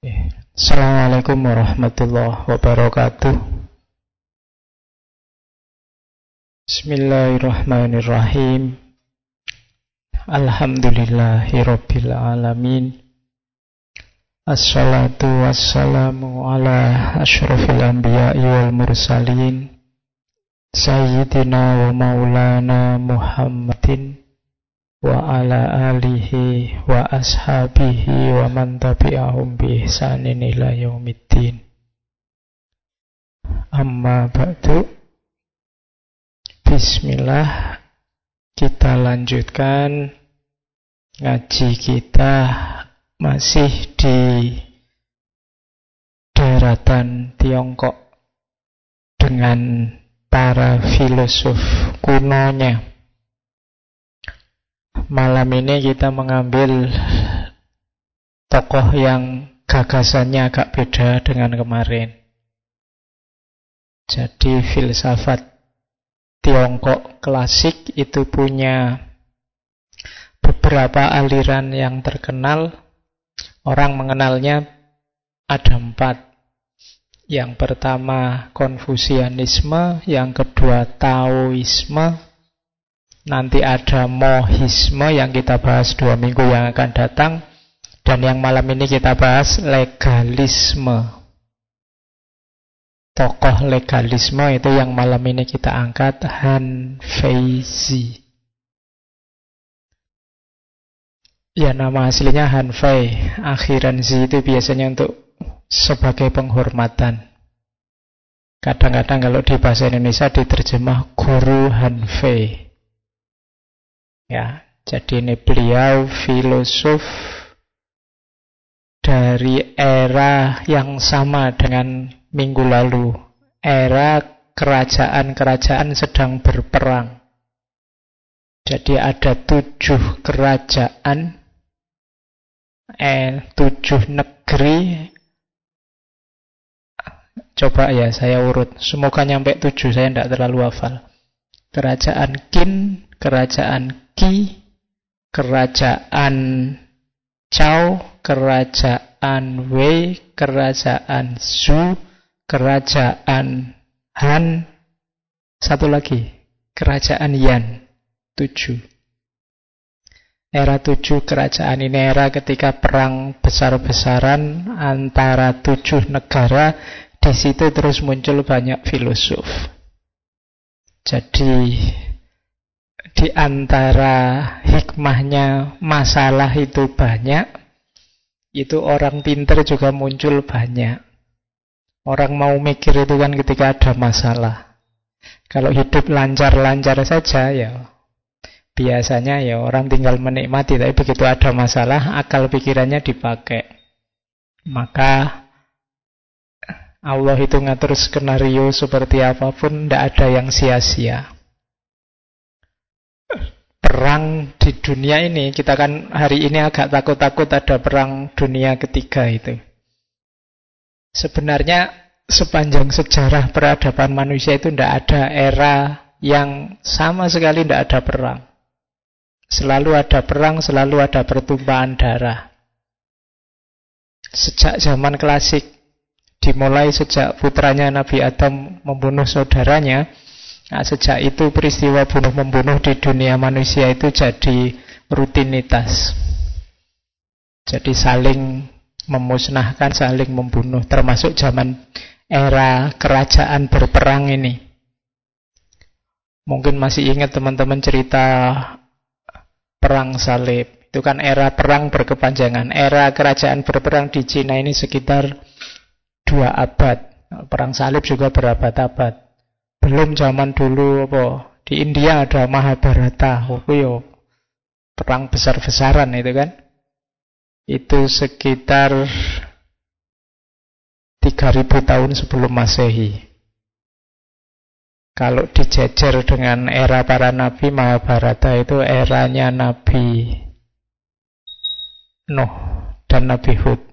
Assalamualaikum warahmatullahi wabarakatuh. Bismillahirrahmanirrahim. Alhamdulillahirabbil alamin. Assalatu wassalamu ala asyrafil anbiya'i wal mursalin Sayyidina wa maulana Muhammadin wa ala alihi wa ashabihi wa man tabi'ahum bi ihsanin ila yaumiddin. Amma ba'du. Bismillah. Kita lanjutkan ngaji kita masih di daratan Tiongkok dengan para filosof kunonya Malam ini kita mengambil tokoh yang gagasannya agak beda dengan kemarin. Jadi filsafat Tiongkok klasik itu punya beberapa aliran yang terkenal. Orang mengenalnya ada empat. Yang pertama Konfusianisme, yang kedua Taoisme, Nanti ada mohisme yang kita bahas dua minggu yang akan datang. Dan yang malam ini kita bahas legalisme. Tokoh legalisme itu yang malam ini kita angkat Han Feizi. Ya nama aslinya Han Fei. Akhiran Z itu biasanya untuk sebagai penghormatan. Kadang-kadang kalau di bahasa Indonesia diterjemah guru Han Fei. Ya, jadi ini beliau filosof dari era yang sama dengan minggu lalu. Era kerajaan-kerajaan sedang berperang. Jadi ada tujuh kerajaan, eh, tujuh negeri. Coba ya saya urut, semoga nyampe tujuh, saya tidak terlalu hafal. Kerajaan Qin, kerajaan Qi, kerajaan Chao, kerajaan Wei, kerajaan Zhou, kerajaan Han, satu lagi, kerajaan Yan, tujuh. Era tujuh kerajaan ini era ketika perang besar-besaran antara tujuh negara, di situ terus muncul banyak filosof. Jadi di antara hikmahnya masalah itu banyak, itu orang pinter juga muncul banyak. Orang mau mikir itu kan ketika ada masalah. Kalau hidup lancar-lancar saja ya biasanya ya orang tinggal menikmati, tapi begitu ada masalah akal pikirannya dipakai. Maka Allah itu ngatur skenario seperti apa pun, tidak ada yang sia-sia perang di dunia ini, kita kan hari ini agak takut-takut ada perang dunia ketiga itu. Sebenarnya sepanjang sejarah peradaban manusia itu tidak ada era yang sama sekali tidak ada perang. Selalu ada perang, selalu ada pertumpahan darah. Sejak zaman klasik, dimulai sejak putranya Nabi Adam membunuh saudaranya, Nah, sejak itu peristiwa bunuh-membunuh di dunia manusia itu jadi rutinitas. Jadi saling memusnahkan, saling membunuh. Termasuk zaman era kerajaan berperang ini. Mungkin masih ingat teman-teman cerita perang salib. Itu kan era perang berkepanjangan. Era kerajaan berperang di Cina ini sekitar dua abad. Perang salib juga berabad-abad. Belum zaman dulu apa di India ada Mahabharata, yo perang besar-besaran itu kan. Itu sekitar 3000 tahun sebelum Masehi. Kalau dijejer dengan era para nabi Mahabharata itu eranya Nabi Nuh dan Nabi Hud.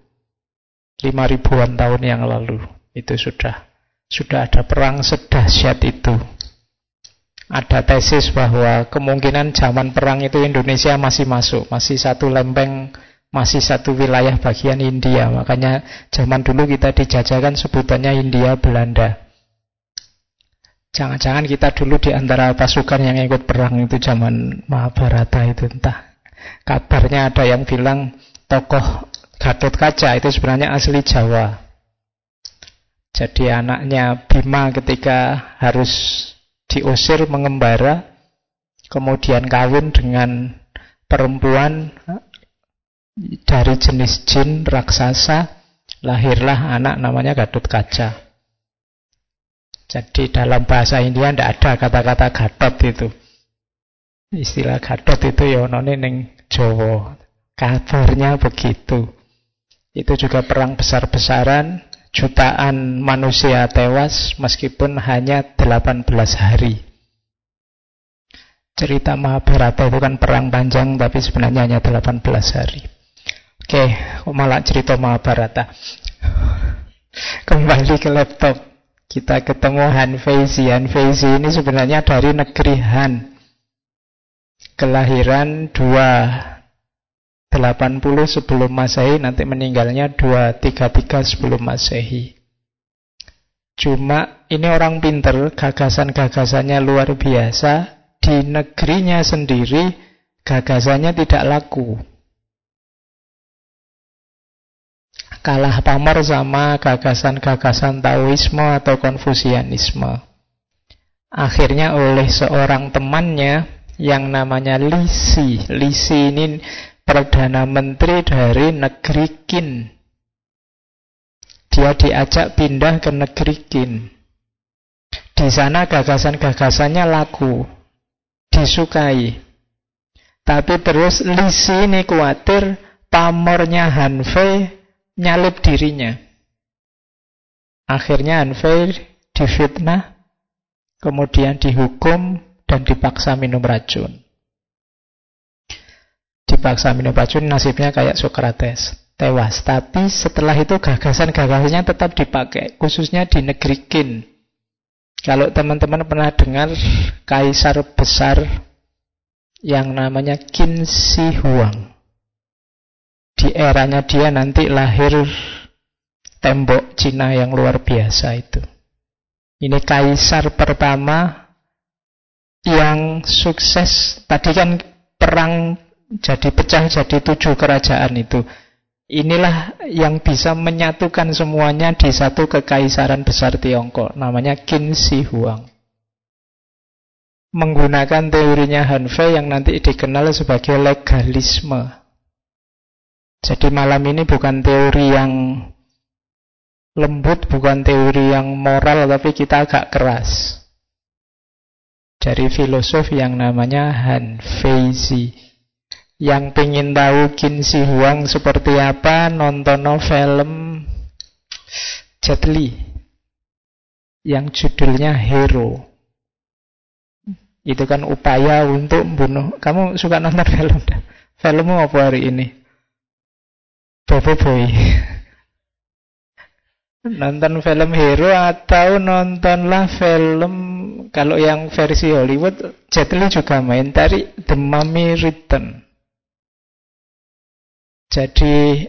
Lima ribuan tahun yang lalu itu sudah sudah ada perang sedahsyat itu. Ada tesis bahwa kemungkinan zaman perang itu Indonesia masih masuk, masih satu lempeng masih satu wilayah bagian India. Makanya zaman dulu kita dijajakan sebutannya India Belanda. Jangan-jangan kita dulu di antara pasukan yang ikut perang itu zaman Mahabharata itu entah. Kabarnya ada yang bilang tokoh Gatot Kaca itu sebenarnya asli Jawa. Jadi anaknya Bima ketika harus diusir mengembara, kemudian kawin dengan perempuan dari jenis jin raksasa, lahirlah anak namanya Gatot Kaca. Jadi dalam bahasa India tidak ada kata-kata Gatot itu. Istilah Gatot itu ya neng Jawa. Kabarnya begitu. Itu juga perang besar-besaran, jutaan manusia tewas meskipun hanya 18 hari. Cerita Mahabharata itu kan perang panjang tapi sebenarnya hanya 18 hari. Oke, malah cerita Mahabharata. Kembali ke laptop. Kita ketemu Han Feizi. Han Feizi ini sebenarnya dari negeri Han. Kelahiran 280 sebelum Masehi, nanti meninggalnya 233 sebelum Masehi. Cuma ini orang pinter, gagasan-gagasannya luar biasa. Di negerinya sendiri, gagasannya tidak laku. kalah pamor sama gagasan-gagasan Taoisme atau Konfusianisme. Akhirnya oleh seorang temannya yang namanya Lisi. Lisi ini Perdana Menteri dari negeri Qin. Dia diajak pindah ke negeri Qin. Di sana gagasan-gagasannya laku, disukai. Tapi terus Lisi ini khawatir pamornya Hanfei nyalip dirinya. Akhirnya Anfair difitnah, kemudian dihukum dan dipaksa minum racun. Dipaksa minum racun nasibnya kayak Socrates, tewas. Tapi setelah itu gagasan-gagasannya tetap dipakai, khususnya di negeri Qin. Kalau teman-teman pernah dengar kaisar besar yang namanya Qin Shi Huang di eranya dia nanti lahir tembok Cina yang luar biasa itu. Ini kaisar pertama yang sukses. Tadi kan perang jadi pecah jadi tujuh kerajaan itu. Inilah yang bisa menyatukan semuanya di satu kekaisaran besar Tiongkok. Namanya Qin Shi Huang. Menggunakan teorinya Han Fei yang nanti dikenal sebagai legalisme. Jadi malam ini bukan teori yang lembut, bukan teori yang moral, tapi kita agak keras. Dari filosof yang namanya Han Feizi. Yang pengen tahu Qin Shi Huang seperti apa, nonton film Jet Li. Yang judulnya Hero. Itu kan upaya untuk membunuh. Kamu suka nonton film? Filmmu apa hari ini? Bobo Boy. nonton film hero atau nontonlah film kalau yang versi Hollywood Jet Li juga main dari The Mummy Return. Jadi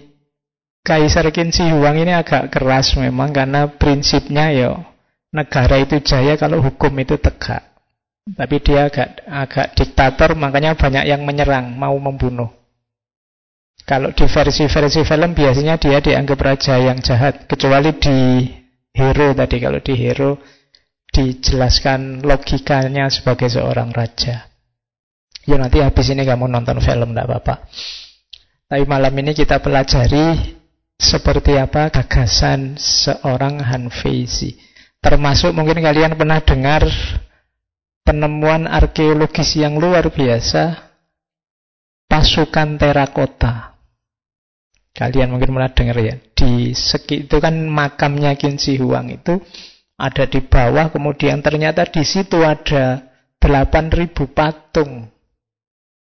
Kaisar Qin Huang ini agak keras memang karena prinsipnya ya negara itu jaya kalau hukum itu tegak. Tapi dia agak agak diktator makanya banyak yang menyerang, mau membunuh. Kalau di versi-versi film biasanya dia dianggap raja yang jahat, kecuali di Hero tadi. Kalau di Hero dijelaskan logikanya sebagai seorang raja. Ya nanti habis ini kamu nonton film, tidak apa-apa. Tapi malam ini kita pelajari seperti apa gagasan seorang Han Feizi. Termasuk mungkin kalian pernah dengar penemuan arkeologis yang luar biasa pasukan terakota. Kalian mungkin pernah dengar ya. Di segi itu kan makamnya Qin Shi Huang itu ada di bawah, kemudian ternyata di situ ada 8000 patung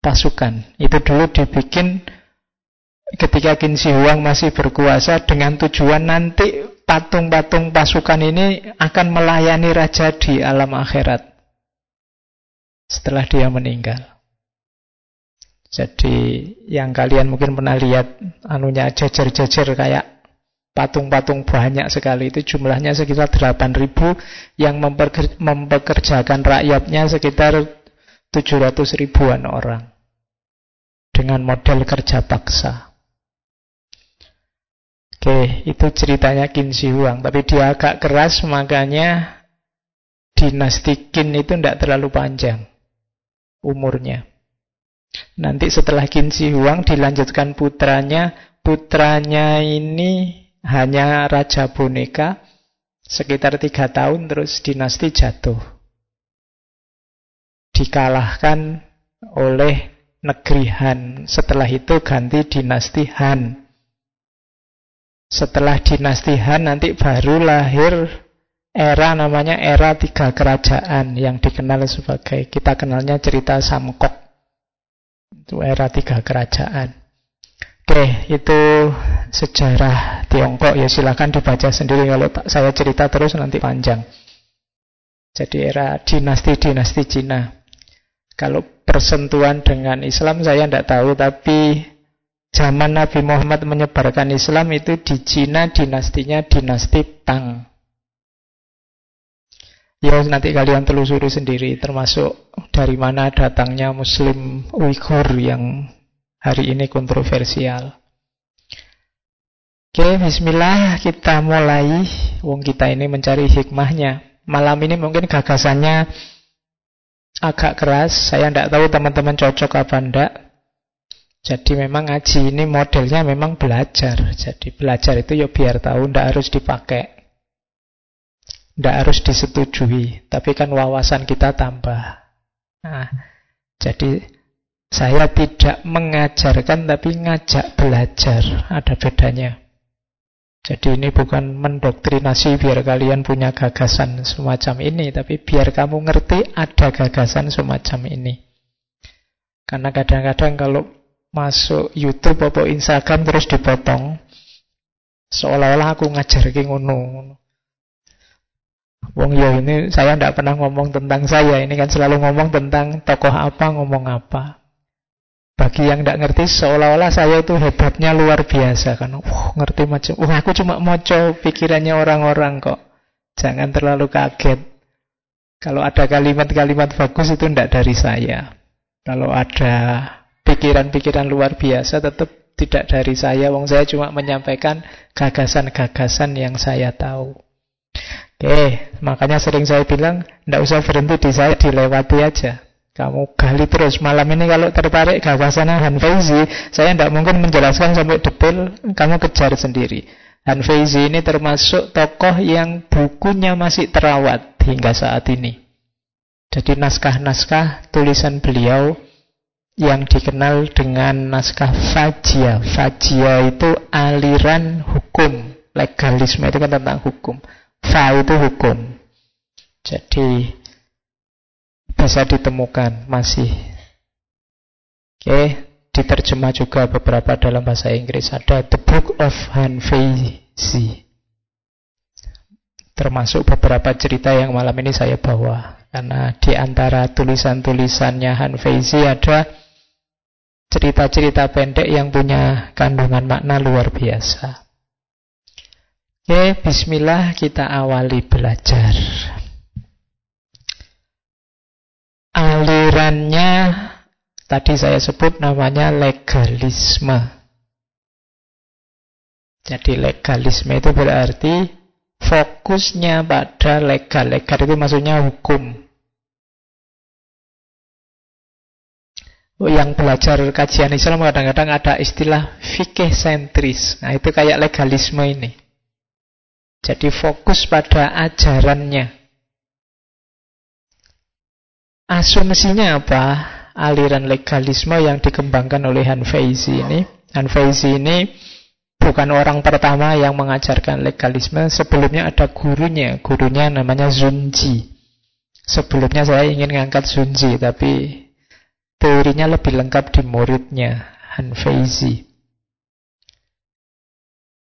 pasukan. Itu dulu dibikin ketika Qin Shi Huang masih berkuasa dengan tujuan nanti patung-patung pasukan ini akan melayani raja di alam akhirat setelah dia meninggal. Jadi yang kalian mungkin pernah lihat anunya jajar-jajar kayak patung-patung banyak sekali itu jumlahnya sekitar 8000 yang mempekerjakan rakyatnya sekitar 700 ribuan orang dengan model kerja paksa. Oke, itu ceritanya Qin Shi Huang. Tapi dia agak keras, makanya dinasti Qin itu tidak terlalu panjang umurnya. Nanti setelah Qin Shi Huang dilanjutkan putranya. Putranya ini hanya raja boneka. Sekitar tiga tahun terus dinasti jatuh. Dikalahkan oleh negeri Han. Setelah itu ganti dinasti Han. Setelah dinasti Han nanti baru lahir era namanya era tiga kerajaan yang dikenal sebagai kita kenalnya cerita Samkok. Itu era tiga kerajaan. Oke, itu sejarah Tiongkok ya silakan dibaca sendiri kalau saya cerita terus nanti panjang. Jadi era dinasti-dinasti Cina. Kalau persentuhan dengan Islam saya tidak tahu tapi Zaman Nabi Muhammad menyebarkan Islam itu di Cina dinastinya dinasti Tang. Ya nanti kalian telusuri sendiri termasuk dari mana datangnya Muslim Uighur yang hari ini kontroversial. Oke, bismillah kita mulai. Wong kita ini mencari hikmahnya. Malam ini mungkin gagasannya agak keras. Saya tidak tahu teman-teman cocok apa enggak. Jadi memang ngaji ini modelnya memang belajar. Jadi belajar itu ya biar tahu, tidak harus dipakai. Tidak harus disetujui. Tapi kan wawasan kita tambah. Nah, jadi saya tidak mengajarkan tapi ngajak belajar. Ada bedanya. Jadi ini bukan mendoktrinasi biar kalian punya gagasan semacam ini. Tapi biar kamu ngerti ada gagasan semacam ini. Karena kadang-kadang kalau masuk YouTube atau Instagram terus dipotong seolah-olah aku ngajar ke ngono. Wong ya ini saya tidak pernah ngomong tentang saya, ini kan selalu ngomong tentang tokoh apa, ngomong apa. Bagi yang tidak ngerti, seolah-olah saya itu hebatnya luar biasa kan. Uh, ngerti macam, uh, aku cuma moco pikirannya orang-orang kok. Jangan terlalu kaget. Kalau ada kalimat-kalimat bagus itu tidak dari saya. Kalau ada pikiran-pikiran luar biasa tetap tidak dari saya. Wong saya cuma menyampaikan gagasan-gagasan yang saya tahu. Oke, makanya sering saya bilang, tidak usah berhenti di saya, dilewati aja. Kamu gali terus. Malam ini kalau tertarik gagasan Han Feizi, saya tidak mungkin menjelaskan sampai detail, kamu kejar sendiri. Han Feizi ini termasuk tokoh yang bukunya masih terawat hingga saat ini. Jadi naskah-naskah tulisan beliau yang dikenal dengan naskah fajia. Fajia itu aliran hukum. Legalisme itu kan tentang hukum. Fa itu hukum. Jadi bisa ditemukan masih. Oke, diterjemah juga beberapa dalam bahasa Inggris. Ada The Book of Hanfeizi. Termasuk beberapa cerita yang malam ini saya bawa. Karena di antara tulisan-tulisannya Hanfeizi ada cerita-cerita pendek yang punya kandungan makna luar biasa. Oke, bismillah kita awali belajar. Alirannya tadi saya sebut namanya legalisme. Jadi legalisme itu berarti fokusnya pada legal. Legal itu maksudnya hukum. Yang belajar kajian Islam kadang-kadang ada istilah fikih sentris. Nah, itu kayak legalisme ini. Jadi fokus pada ajarannya. Asumsinya apa? Aliran legalisme yang dikembangkan oleh Han Feizi ini. Han Feizi ini bukan orang pertama yang mengajarkan legalisme. Sebelumnya ada gurunya. Gurunya namanya Zunji. Sebelumnya saya ingin mengangkat Zunji, tapi Teorinya lebih lengkap di muridnya Han Feizi.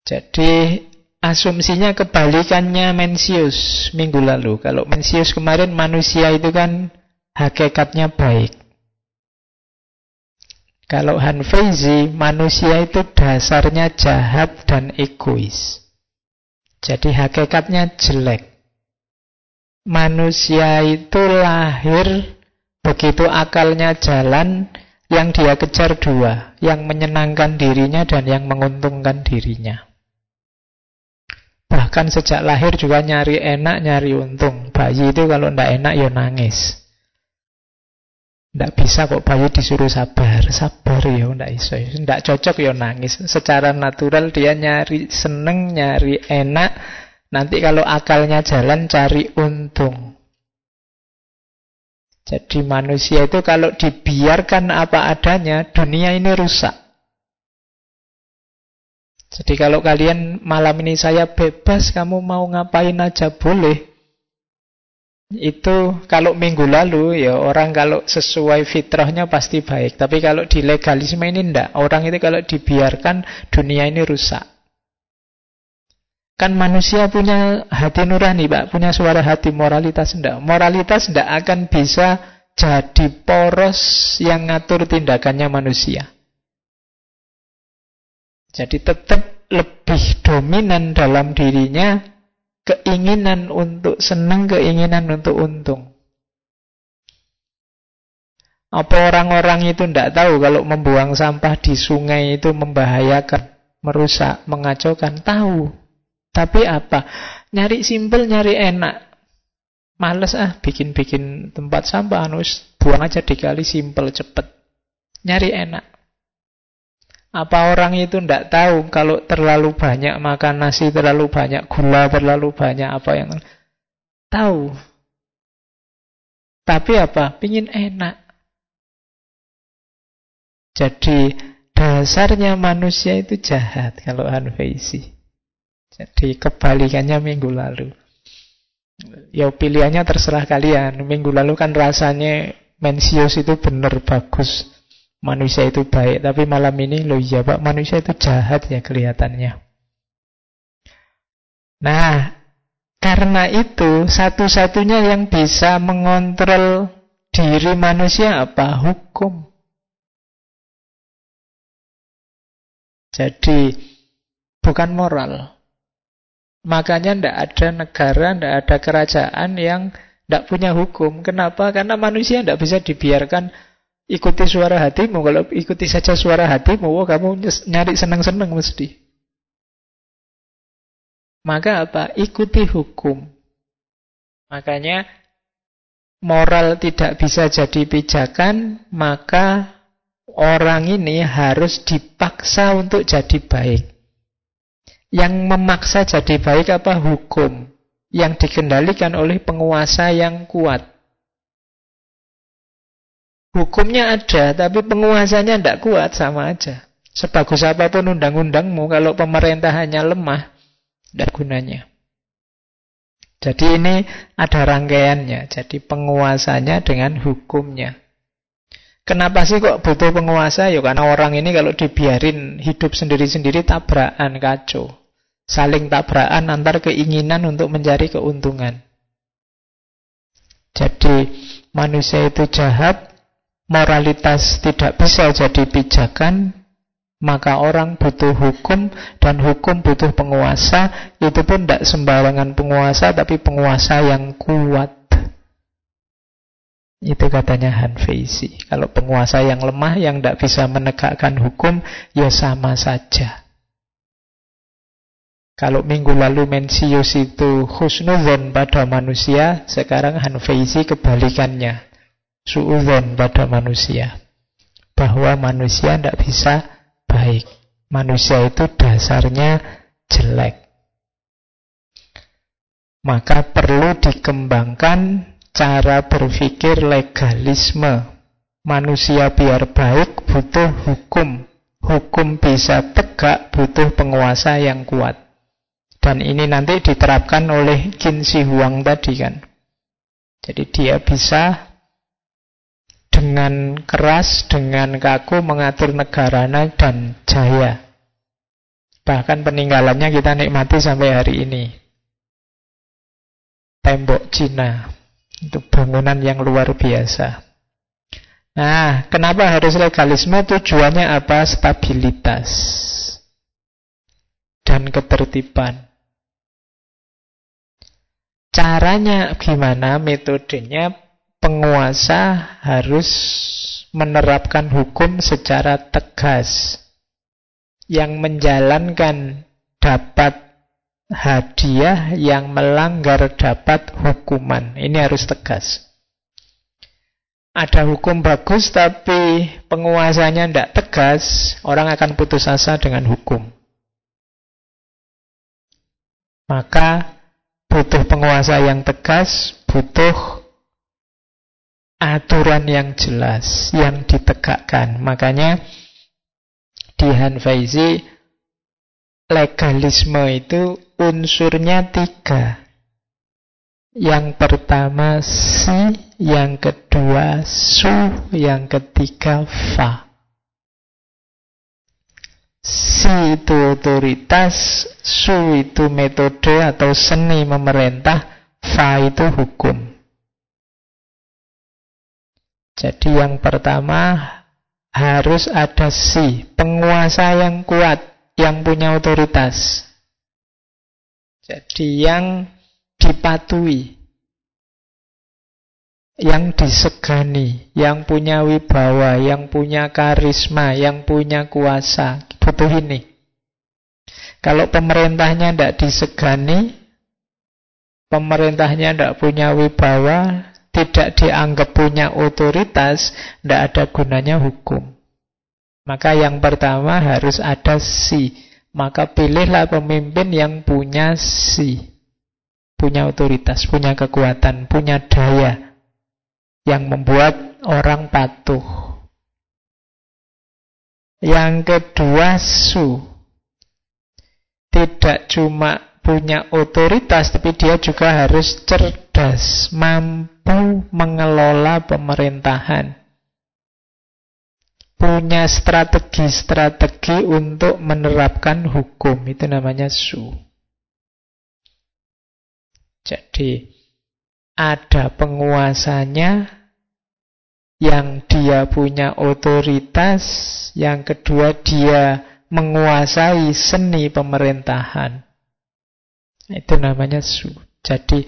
Jadi asumsinya kebalikannya Mencius minggu lalu. Kalau Mencius kemarin manusia itu kan hakikatnya baik. Kalau Hanfeizi, manusia itu dasarnya jahat dan egois. Jadi hakikatnya jelek. Manusia itu lahir begitu akalnya jalan, yang dia kejar dua, yang menyenangkan dirinya dan yang menguntungkan dirinya. Bahkan sejak lahir juga nyari enak, nyari untung. Bayi itu kalau ndak enak ya nangis. Ndak bisa kok bayi disuruh sabar, sabar ya ndak iso. Ndak cocok ya nangis. Secara natural dia nyari seneng, nyari enak. Nanti kalau akalnya jalan cari untung. Jadi manusia itu kalau dibiarkan apa adanya, dunia ini rusak. Jadi kalau kalian malam ini saya bebas, kamu mau ngapain aja boleh. Itu kalau minggu lalu ya orang kalau sesuai fitrahnya pasti baik. Tapi kalau di legalisme ini ndak. Orang itu kalau dibiarkan dunia ini rusak. Kan manusia punya hati nurani, Pak, punya suara hati moralitas ndak. Moralitas ndak akan bisa jadi poros yang ngatur tindakannya manusia. Jadi tetap lebih dominan dalam dirinya keinginan untuk senang, keinginan untuk untung. Apa orang-orang itu tidak tahu kalau membuang sampah di sungai itu membahayakan, merusak, mengacaukan? Tahu. Tapi apa? Nyari simpel, nyari enak. Males ah bikin-bikin tempat sampah, anus buang aja dikali simpel, cepet. Nyari enak. Apa orang itu tidak tahu kalau terlalu banyak makan nasi, terlalu banyak gula, terlalu banyak apa yang tahu. Tapi apa? Pingin enak. Jadi dasarnya manusia itu jahat kalau Hanfaisi. Jadi kebalikannya minggu lalu. Ya pilihannya terserah kalian. Minggu lalu kan rasanya Mensius itu benar bagus manusia itu baik, tapi malam ini loh iya Pak, manusia itu jahat ya kelihatannya. Nah, karena itu satu-satunya yang bisa mengontrol diri manusia apa? Hukum. Jadi bukan moral. Makanya tidak ada negara, tidak ada kerajaan yang tidak punya hukum. Kenapa? Karena manusia tidak bisa dibiarkan Ikuti suara hatimu. Kalau ikuti saja suara hatimu, oh, kamu nyari senang-senang mesti. Maka apa? Ikuti hukum. Makanya moral tidak bisa jadi pijakan, maka orang ini harus dipaksa untuk jadi baik. Yang memaksa jadi baik apa? Hukum. Yang dikendalikan oleh penguasa yang kuat. Hukumnya ada, tapi penguasanya tidak kuat, sama aja. Sebagus apa pun undang-undangmu, kalau pemerintahannya lemah, tidak gunanya. Jadi ini ada rangkaiannya. Jadi penguasanya dengan hukumnya. Kenapa sih kok butuh penguasa? Ya karena orang ini kalau dibiarin hidup sendiri-sendiri tabrakan, kacau. Saling tabrakan antar keinginan untuk mencari keuntungan. Jadi manusia itu jahat moralitas tidak bisa jadi pijakan, maka orang butuh hukum dan hukum butuh penguasa. Itu pun tidak sembarangan penguasa, tapi penguasa yang kuat. Itu katanya Hanfeisi. Kalau penguasa yang lemah, yang tidak bisa menegakkan hukum, ya sama saja. Kalau minggu lalu Mensius itu khusnudhan pada manusia, sekarang Hanfeisi kebalikannya suudon pada manusia. Bahwa manusia tidak bisa baik. Manusia itu dasarnya jelek. Maka perlu dikembangkan cara berpikir legalisme. Manusia biar baik butuh hukum. Hukum bisa tegak butuh penguasa yang kuat. Dan ini nanti diterapkan oleh Qin Shi Huang tadi kan. Jadi dia bisa dengan keras, dengan kaku mengatur negaranya dan jaya. Bahkan peninggalannya kita nikmati sampai hari ini. Tembok Cina. Itu bangunan yang luar biasa. Nah, kenapa harus legalisme? Tujuannya apa? Stabilitas dan ketertiban. Caranya gimana? Metodenya penguasa harus menerapkan hukum secara tegas. Yang menjalankan dapat hadiah, yang melanggar dapat hukuman. Ini harus tegas. Ada hukum bagus tapi penguasanya tidak tegas, orang akan putus asa dengan hukum. Maka butuh penguasa yang tegas, butuh aturan yang jelas yang ditegakkan. Makanya di Hanfaizi legalisme itu unsurnya tiga. Yang pertama si, yang kedua su, yang ketiga fa. Si itu otoritas, su itu metode atau seni memerintah, fa itu hukum. Jadi yang pertama harus ada si, penguasa yang kuat, yang punya otoritas. Jadi yang dipatuhi, yang disegani, yang punya wibawa, yang punya karisma, yang punya kuasa. Butuh ini. Kalau pemerintahnya tidak disegani, pemerintahnya tidak punya wibawa, tidak dianggap punya otoritas, tidak ada gunanya hukum. Maka yang pertama harus ada si. Maka pilihlah pemimpin yang punya si. Punya otoritas, punya kekuatan, punya daya. Yang membuat orang patuh. Yang kedua su. Tidak cuma punya otoritas, tapi dia juga harus cerdas, mampu mengelola pemerintahan. Punya strategi-strategi untuk menerapkan hukum, itu namanya su. Jadi, ada penguasanya yang dia punya otoritas, yang kedua dia menguasai seni pemerintahan. Itu namanya su. Jadi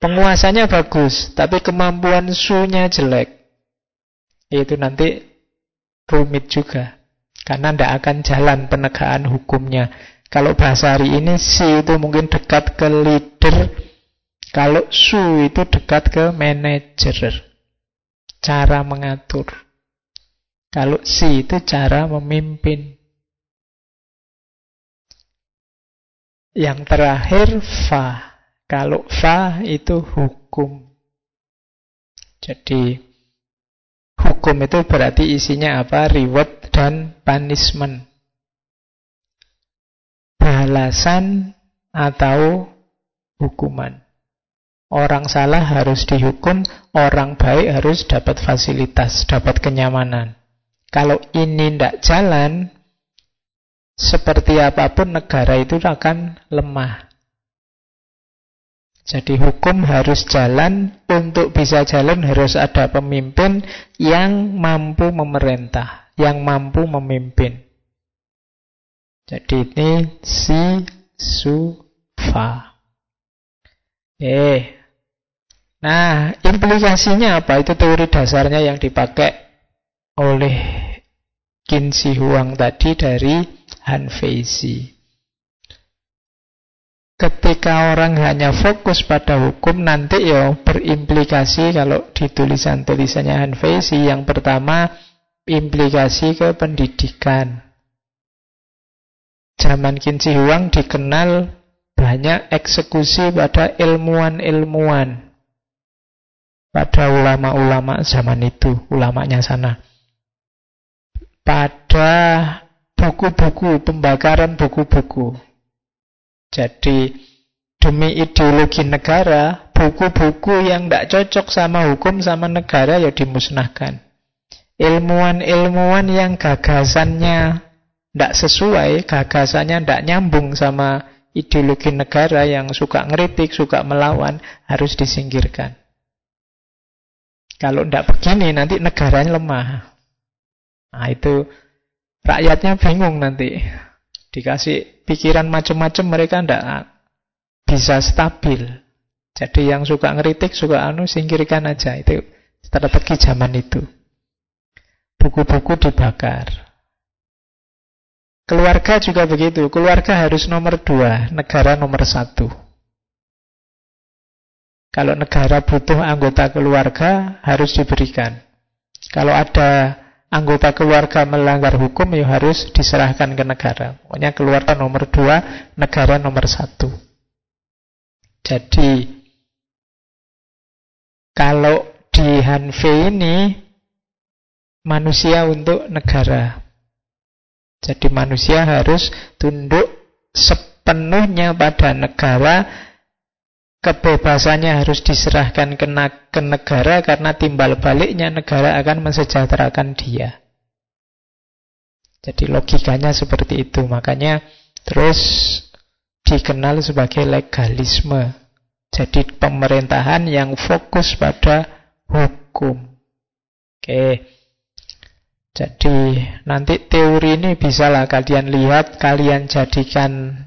penguasanya bagus, tapi kemampuan su-nya jelek. Itu nanti rumit juga. Karena tidak akan jalan penegakan hukumnya. Kalau bahasa hari ini si itu mungkin dekat ke leader, kalau su itu dekat ke manager. Cara mengatur. Kalau si itu cara memimpin. Yang terakhir fa. Kalau fa itu hukum. Jadi hukum itu berarti isinya apa? Reward dan punishment. Balasan atau hukuman. Orang salah harus dihukum, orang baik harus dapat fasilitas, dapat kenyamanan. Kalau ini tidak jalan, seperti apa pun negara itu akan lemah. Jadi hukum harus jalan, untuk bisa jalan harus ada pemimpin yang mampu memerintah, yang mampu memimpin. Jadi ini si, su, fa. Eh, nah implikasinya apa? Itu teori dasarnya yang dipakai oleh Qin Shi Huang tadi dari Hanfeizi. Ketika orang hanya fokus pada hukum nanti ya berimplikasi kalau di tulisan-tulisannya Hanfeizi yang pertama implikasi ke pendidikan. Zaman Qin Shi Huang dikenal banyak eksekusi pada ilmuwan-ilmuwan. Pada ulama-ulama zaman itu, ulamanya sana. Pada buku-buku, pembakaran buku-buku. Jadi demi ideologi negara, buku-buku yang tidak cocok sama hukum sama negara ya dimusnahkan. Ilmuwan-ilmuwan yang gagasannya tidak sesuai, gagasannya tidak nyambung sama ideologi negara yang suka ngeritik, suka melawan, harus disingkirkan. Kalau tidak begini nanti negaranya lemah. Nah itu rakyatnya bingung nanti. Dikasih pikiran macam-macam mereka tidak bisa stabil. Jadi yang suka ngeritik, suka anu, singkirkan aja. Itu strategi zaman itu. Buku-buku dibakar. Keluarga juga begitu. Keluarga harus nomor dua, negara nomor satu. Kalau negara butuh anggota keluarga, harus diberikan. Kalau ada anggota keluarga melanggar hukum, ya harus diserahkan ke negara. Pokoknya keluarga nomor dua, negara nomor satu. Jadi, kalau di Hanfei ini, manusia untuk negara. Jadi manusia harus tunduk sepenuhnya pada negara, kebebasannya harus diserahkan ke, negara karena timbal baliknya negara akan mensejahterakan dia. Jadi logikanya seperti itu. Makanya terus dikenal sebagai legalisme. Jadi pemerintahan yang fokus pada hukum. Oke. Jadi nanti teori ini bisalah kalian lihat, kalian jadikan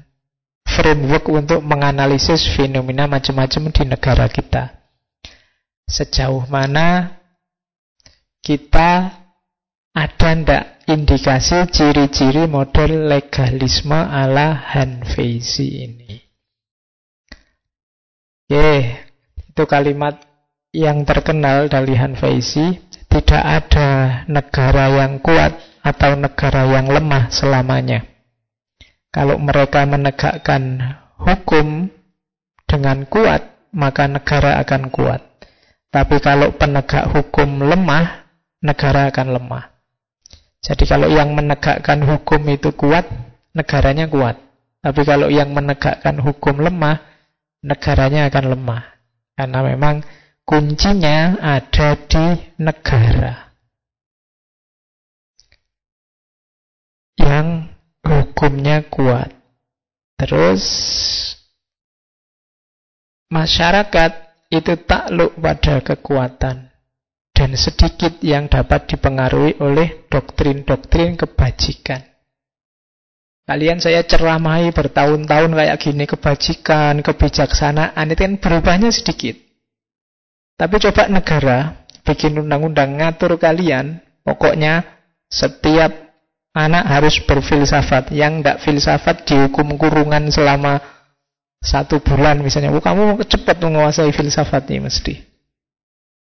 framework untuk menganalisis fenomena macam-macam di negara kita. Sejauh mana kita ada ndak indikasi ciri-ciri model legalisme ala Hanfeizi ini. Oke, itu kalimat yang terkenal dari Hanfeizi tidak ada negara yang kuat atau negara yang lemah selamanya. Kalau mereka menegakkan hukum dengan kuat, maka negara akan kuat. Tapi kalau penegak hukum lemah, negara akan lemah. Jadi kalau yang menegakkan hukum itu kuat, negaranya kuat. Tapi kalau yang menegakkan hukum lemah, negaranya akan lemah. Karena memang kuncinya ada di negara yang hukumnya kuat. Terus masyarakat itu takluk pada kekuatan dan sedikit yang dapat dipengaruhi oleh doktrin-doktrin kebajikan. Kalian saya ceramai bertahun-tahun kayak gini kebajikan, kebijaksanaan itu kan berubahnya sedikit. Tapi coba negara bikin undang-undang ngatur kalian, pokoknya setiap anak harus berfilsafat. Yang tidak filsafat dihukum kurungan selama satu bulan misalnya. Oh, kamu cepat menguasai filsafat ini mesti.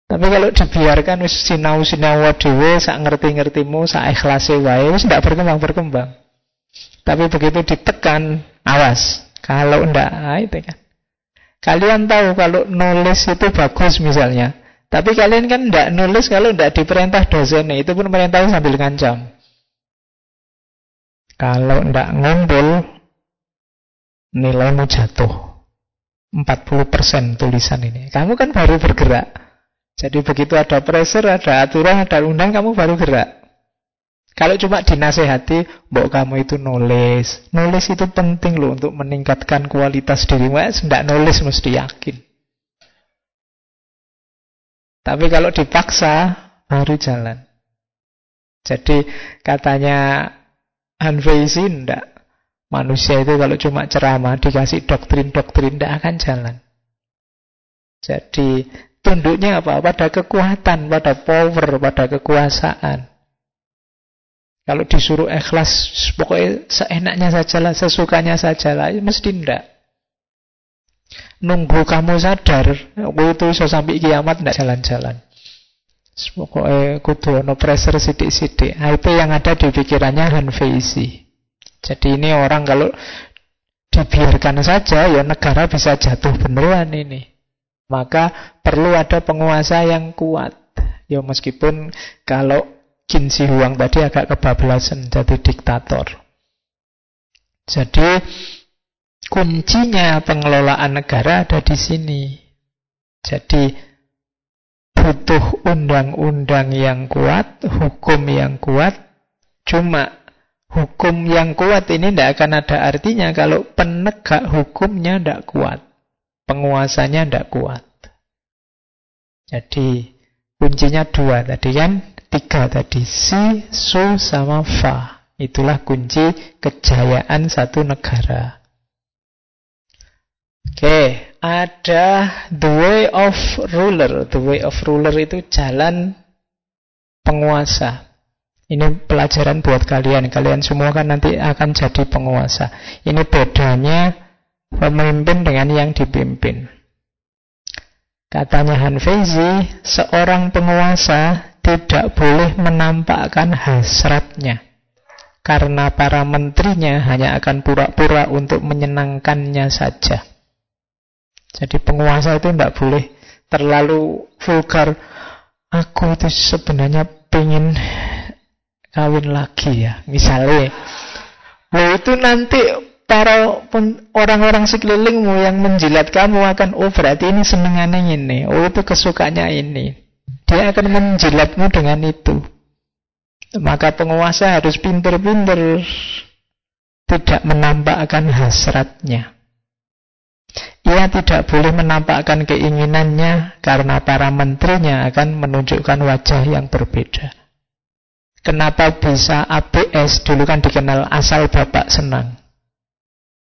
Tapi kalau dibiarkan wis sinau-sinau dhewe sak ngerti-ngertimu, sak ikhlase wae wis ndak berkembang-berkembang. Tapi begitu ditekan, awas. Kalau ndak, ah, itu kan. Kalian tahu kalau nulis itu bagus misalnya. Tapi kalian kan tidak nulis kalau tidak diperintah dosen. Itu pun perintah sambil ngancam. Kalau tidak ngumpul, nilaimu jatuh. 40% tulisan ini. Kamu kan baru bergerak. Jadi begitu ada pressure, ada aturan, ada undang, kamu baru gerak. Kalau cuma dinasehati, mbok kamu itu nulis. Nulis itu penting loh untuk meningkatkan kualitas dirimu. Tidak nulis mesti yakin. Tapi kalau dipaksa, baru jalan. Jadi katanya Hanfeizi tidak. Manusia itu kalau cuma ceramah, dikasih doktrin-doktrin, tidak akan jalan. Jadi tunduknya apa? Pada kekuatan, pada power, pada kekuasaan. Kalau disuruh ikhlas, pokoknya seenaknya sajalah, sesukanya sajalah, ya mesti ndak. Nunggu kamu sadar, itu bisa sampai kiamat ndak jalan-jalan. Pokoknya kudu no pressure sidik-sidik. Nah, itu yang ada di pikirannya Hanfeizi. Jadi ini orang kalau dibiarkan saja, ya negara bisa jatuh beneran ini. Maka perlu ada penguasa yang kuat. Ya meskipun kalau Qin Shi Huang tadi agak kebablasan jadi diktator. Jadi kuncinya pengelolaan negara ada di sini. Jadi butuh undang-undang yang kuat, hukum yang kuat. Cuma hukum yang kuat ini tidak akan ada artinya kalau penegak hukumnya tidak kuat. Penguasanya tidak kuat. Jadi Kuncinya dua tadi kan, tiga tadi. Si, su, sama fa. Itulah kunci kejayaan satu negara. Oke, ada the way of ruler. The way of ruler itu jalan penguasa. Ini pelajaran buat kalian. Kalian semua kan nanti akan jadi penguasa. Ini bedanya pemimpin dengan yang dipimpin. Katanya Hanfezi, seorang penguasa tidak boleh menampakkan hasratnya. Karena para menterinya hanya akan pura-pura untuk menyenangkannya saja. Jadi penguasa itu tidak boleh terlalu vulgar. Aku itu sebenarnya pengen kawin lagi ya, misalnya. Loh itu nanti para orang-orang sekelilingmu yang menjilat kamu akan oh berarti ini senengannya ini. Oh itu kesukanya ini. Dia akan menjilatmu dengan itu. Maka penguasa harus pinter-pinter. Tidak menampakkan hasratnya ia tidak boleh menampakkan keinginannya karena para menterinya akan menunjukkan wajah yang berbeda kenapa bisa ABS dulu kan dikenal asal bapak senang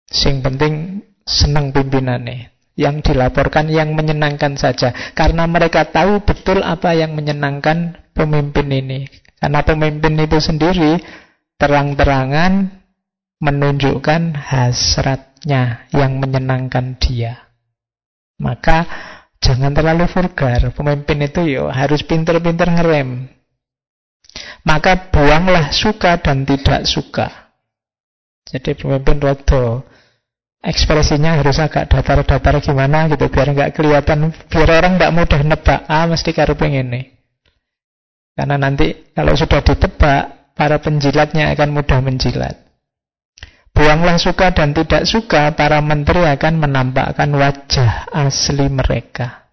Sing penting senang pimpinannya. Yang dilaporkan yang menyenangkan saja. Karena mereka tahu betul apa yang menyenangkan pemimpin ini. Karena pemimpin itu sendiri terang-terangan menunjukkan hasratnya yang menyenangkan dia. Maka jangan terlalu vulgar. Pemimpin itu yo harus pinter-pinter ngerem. Maka buanglah suka dan tidak suka. Jadi pemimpin rodo ekspresinya harus agak datar-datar gimana gitu biar nggak kelihatan biar orang nggak mudah nebak ah mesti karuping ini karena nanti kalau sudah ditebak para penjilatnya akan mudah menjilat buanglah suka dan tidak suka para menteri akan menampakkan wajah asli mereka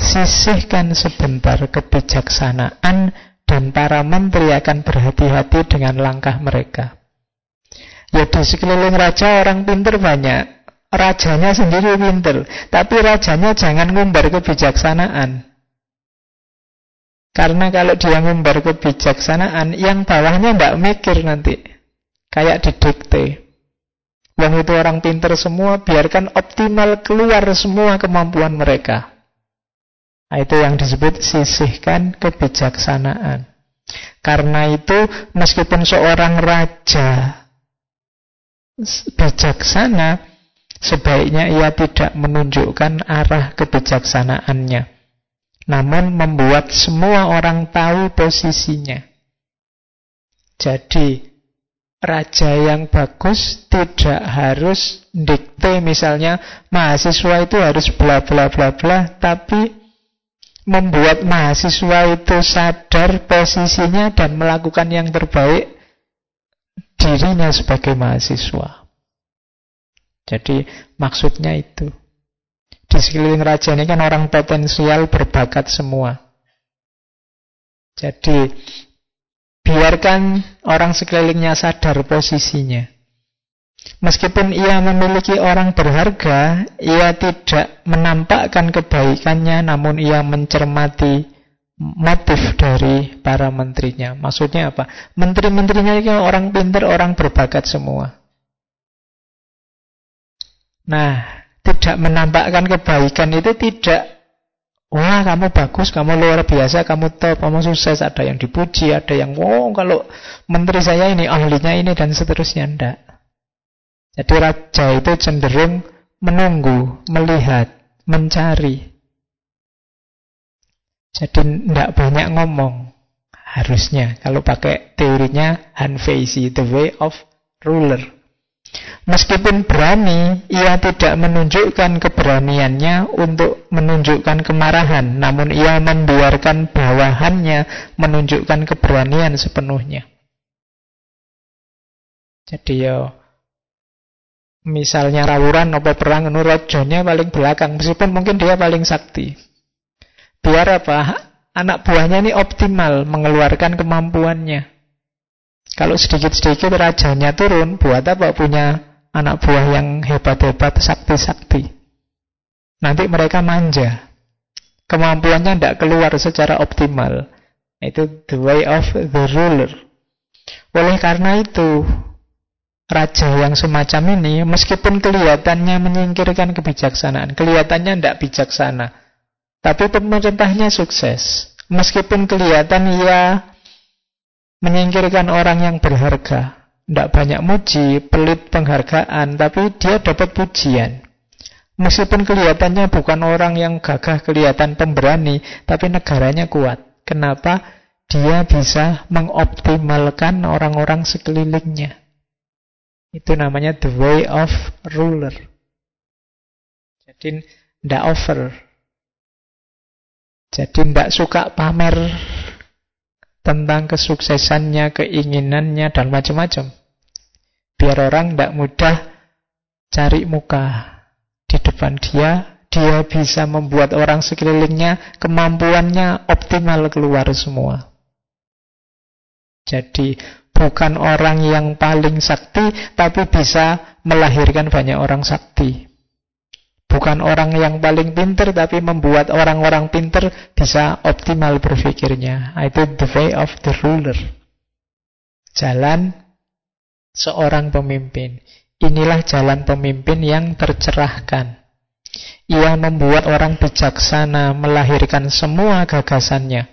sisihkan sebentar kebijaksanaan dan para menteri akan berhati-hati dengan langkah mereka Ya di sekeliling raja orang pinter banyak. Rajanya sendiri pinter. Tapi rajanya jangan ngumbar kebijaksanaan. Karena kalau dia ngumbar kebijaksanaan, yang bawahnya tidak mikir nanti. Kayak didikte. Wong itu orang pinter semua, biarkan optimal keluar semua kemampuan mereka. Nah, itu yang disebut sisihkan kebijaksanaan. Karena itu meskipun seorang raja bijaksana, sebaiknya ia tidak menunjukkan arah kebijaksanaannya, namun membuat semua orang tahu posisinya. Jadi, raja yang bagus tidak harus dikte misalnya mahasiswa itu harus bla bla bla bla, tapi membuat mahasiswa itu sadar posisinya dan melakukan yang terbaik dirinya sebagai mahasiswa. Jadi maksudnya itu. Di sekeliling raja ini kan orang potensial berbakat semua. Jadi biarkan orang sekelilingnya sadar posisinya. Meskipun ia memiliki orang berharga, ia tidak menampakkan kebaikannya, namun ia mencermati motif dari para menterinya. Maksudnya apa? Menteri-menterinya itu orang pintar, orang berbakat semua. Nah, tidak menampakkan kebaikan itu tidak Wah kamu bagus, kamu luar biasa, kamu top, kamu sukses. Ada yang dipuji, ada yang Wow kalau menteri saya ini, ahlinya ini Dan seterusnya, enggak Jadi raja itu cenderung menunggu, melihat, mencari. Jadi tidak banyak ngomong. Harusnya kalau pakai teorinya Hanfeisi, the way of ruler. Meskipun berani, ia tidak menunjukkan keberaniannya untuk menunjukkan kemarahan, namun ia membiarkan bawahannya menunjukkan keberanian sepenuhnya. Jadi ya misalnya rawuran apa perang nurotjonya paling belakang meskipun mungkin dia paling sakti. Biar apa? Anak buahnya ini optimal mengeluarkan kemampuannya. Kalau sedikit-sedikit rajanya turun, buat apa punya anak buah yang hebat-hebat, sakti-sakti? Nanti mereka manja. Kemampuannya tidak keluar secara optimal. Itu the way of the ruler. Oleh karena itu, raja yang semacam ini, meskipun kelihatannya menyingkirkan kebijaksanaan, kelihatannya tidak bijaksana, tapi pemerintahnya sukses. Meskipun kelihatan ia menyingkirkan orang yang berharga, tidak banyak muji, pelit penghargaan, tapi dia dapat pujian. Meskipun kelihatannya bukan orang yang gagah, kelihatan pemberani, tapi negaranya kuat. Kenapa? Dia bisa mengoptimalkan orang-orang sekelilingnya. Itu namanya the way of ruler. Jadi tidak over. Jadi tidak suka pamer tentang kesuksesannya, keinginannya, dan macam-macam. Biar orang tidak mudah cari muka di depan dia, dia bisa membuat orang sekelilingnya kemampuannya optimal keluar semua. Jadi bukan orang yang paling sakti, tapi bisa melahirkan banyak orang sakti. Bukan orang yang paling pinter, tapi membuat orang-orang pinter bisa optimal berpikirnya. Itu the way of the ruler. Jalan seorang pemimpin. Inilah jalan pemimpin yang tercerahkan. Ia membuat orang bijaksana melahirkan semua gagasannya.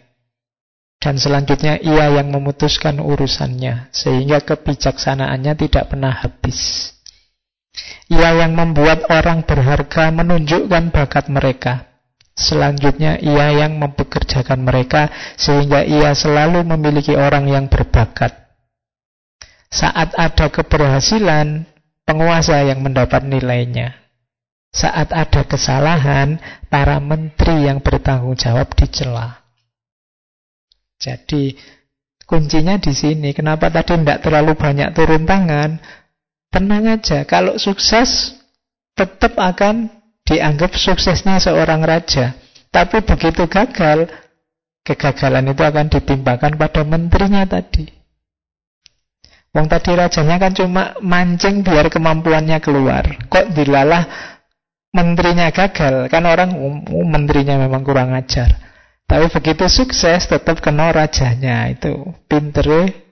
Dan selanjutnya ia yang memutuskan urusannya, sehingga kebijaksanaannya tidak pernah habis. Ia yang membuat orang berharga menunjukkan bakat mereka. Selanjutnya ia yang mempekerjakan mereka, sehingga ia selalu memiliki orang yang berbakat. Saat ada keberhasilan, penguasa yang mendapat nilainya. Saat ada kesalahan, para menteri yang bertanggung jawab dicela. Jadi, kuncinya di sini. Kenapa tadi tidak terlalu banyak turun tangan? Tenang aja, kalau sukses, tetap akan dianggap suksesnya seorang raja. Tapi begitu gagal, kegagalan itu akan ditimpakan pada menterinya tadi. Wong tadi rajanya kan cuma mancing biar kemampuannya keluar. Kok dilalah menterinya gagal? Kan orang um, menterinya memang kurang ajar. Tapi begitu sukses tetap kena rajanya. Itu pintere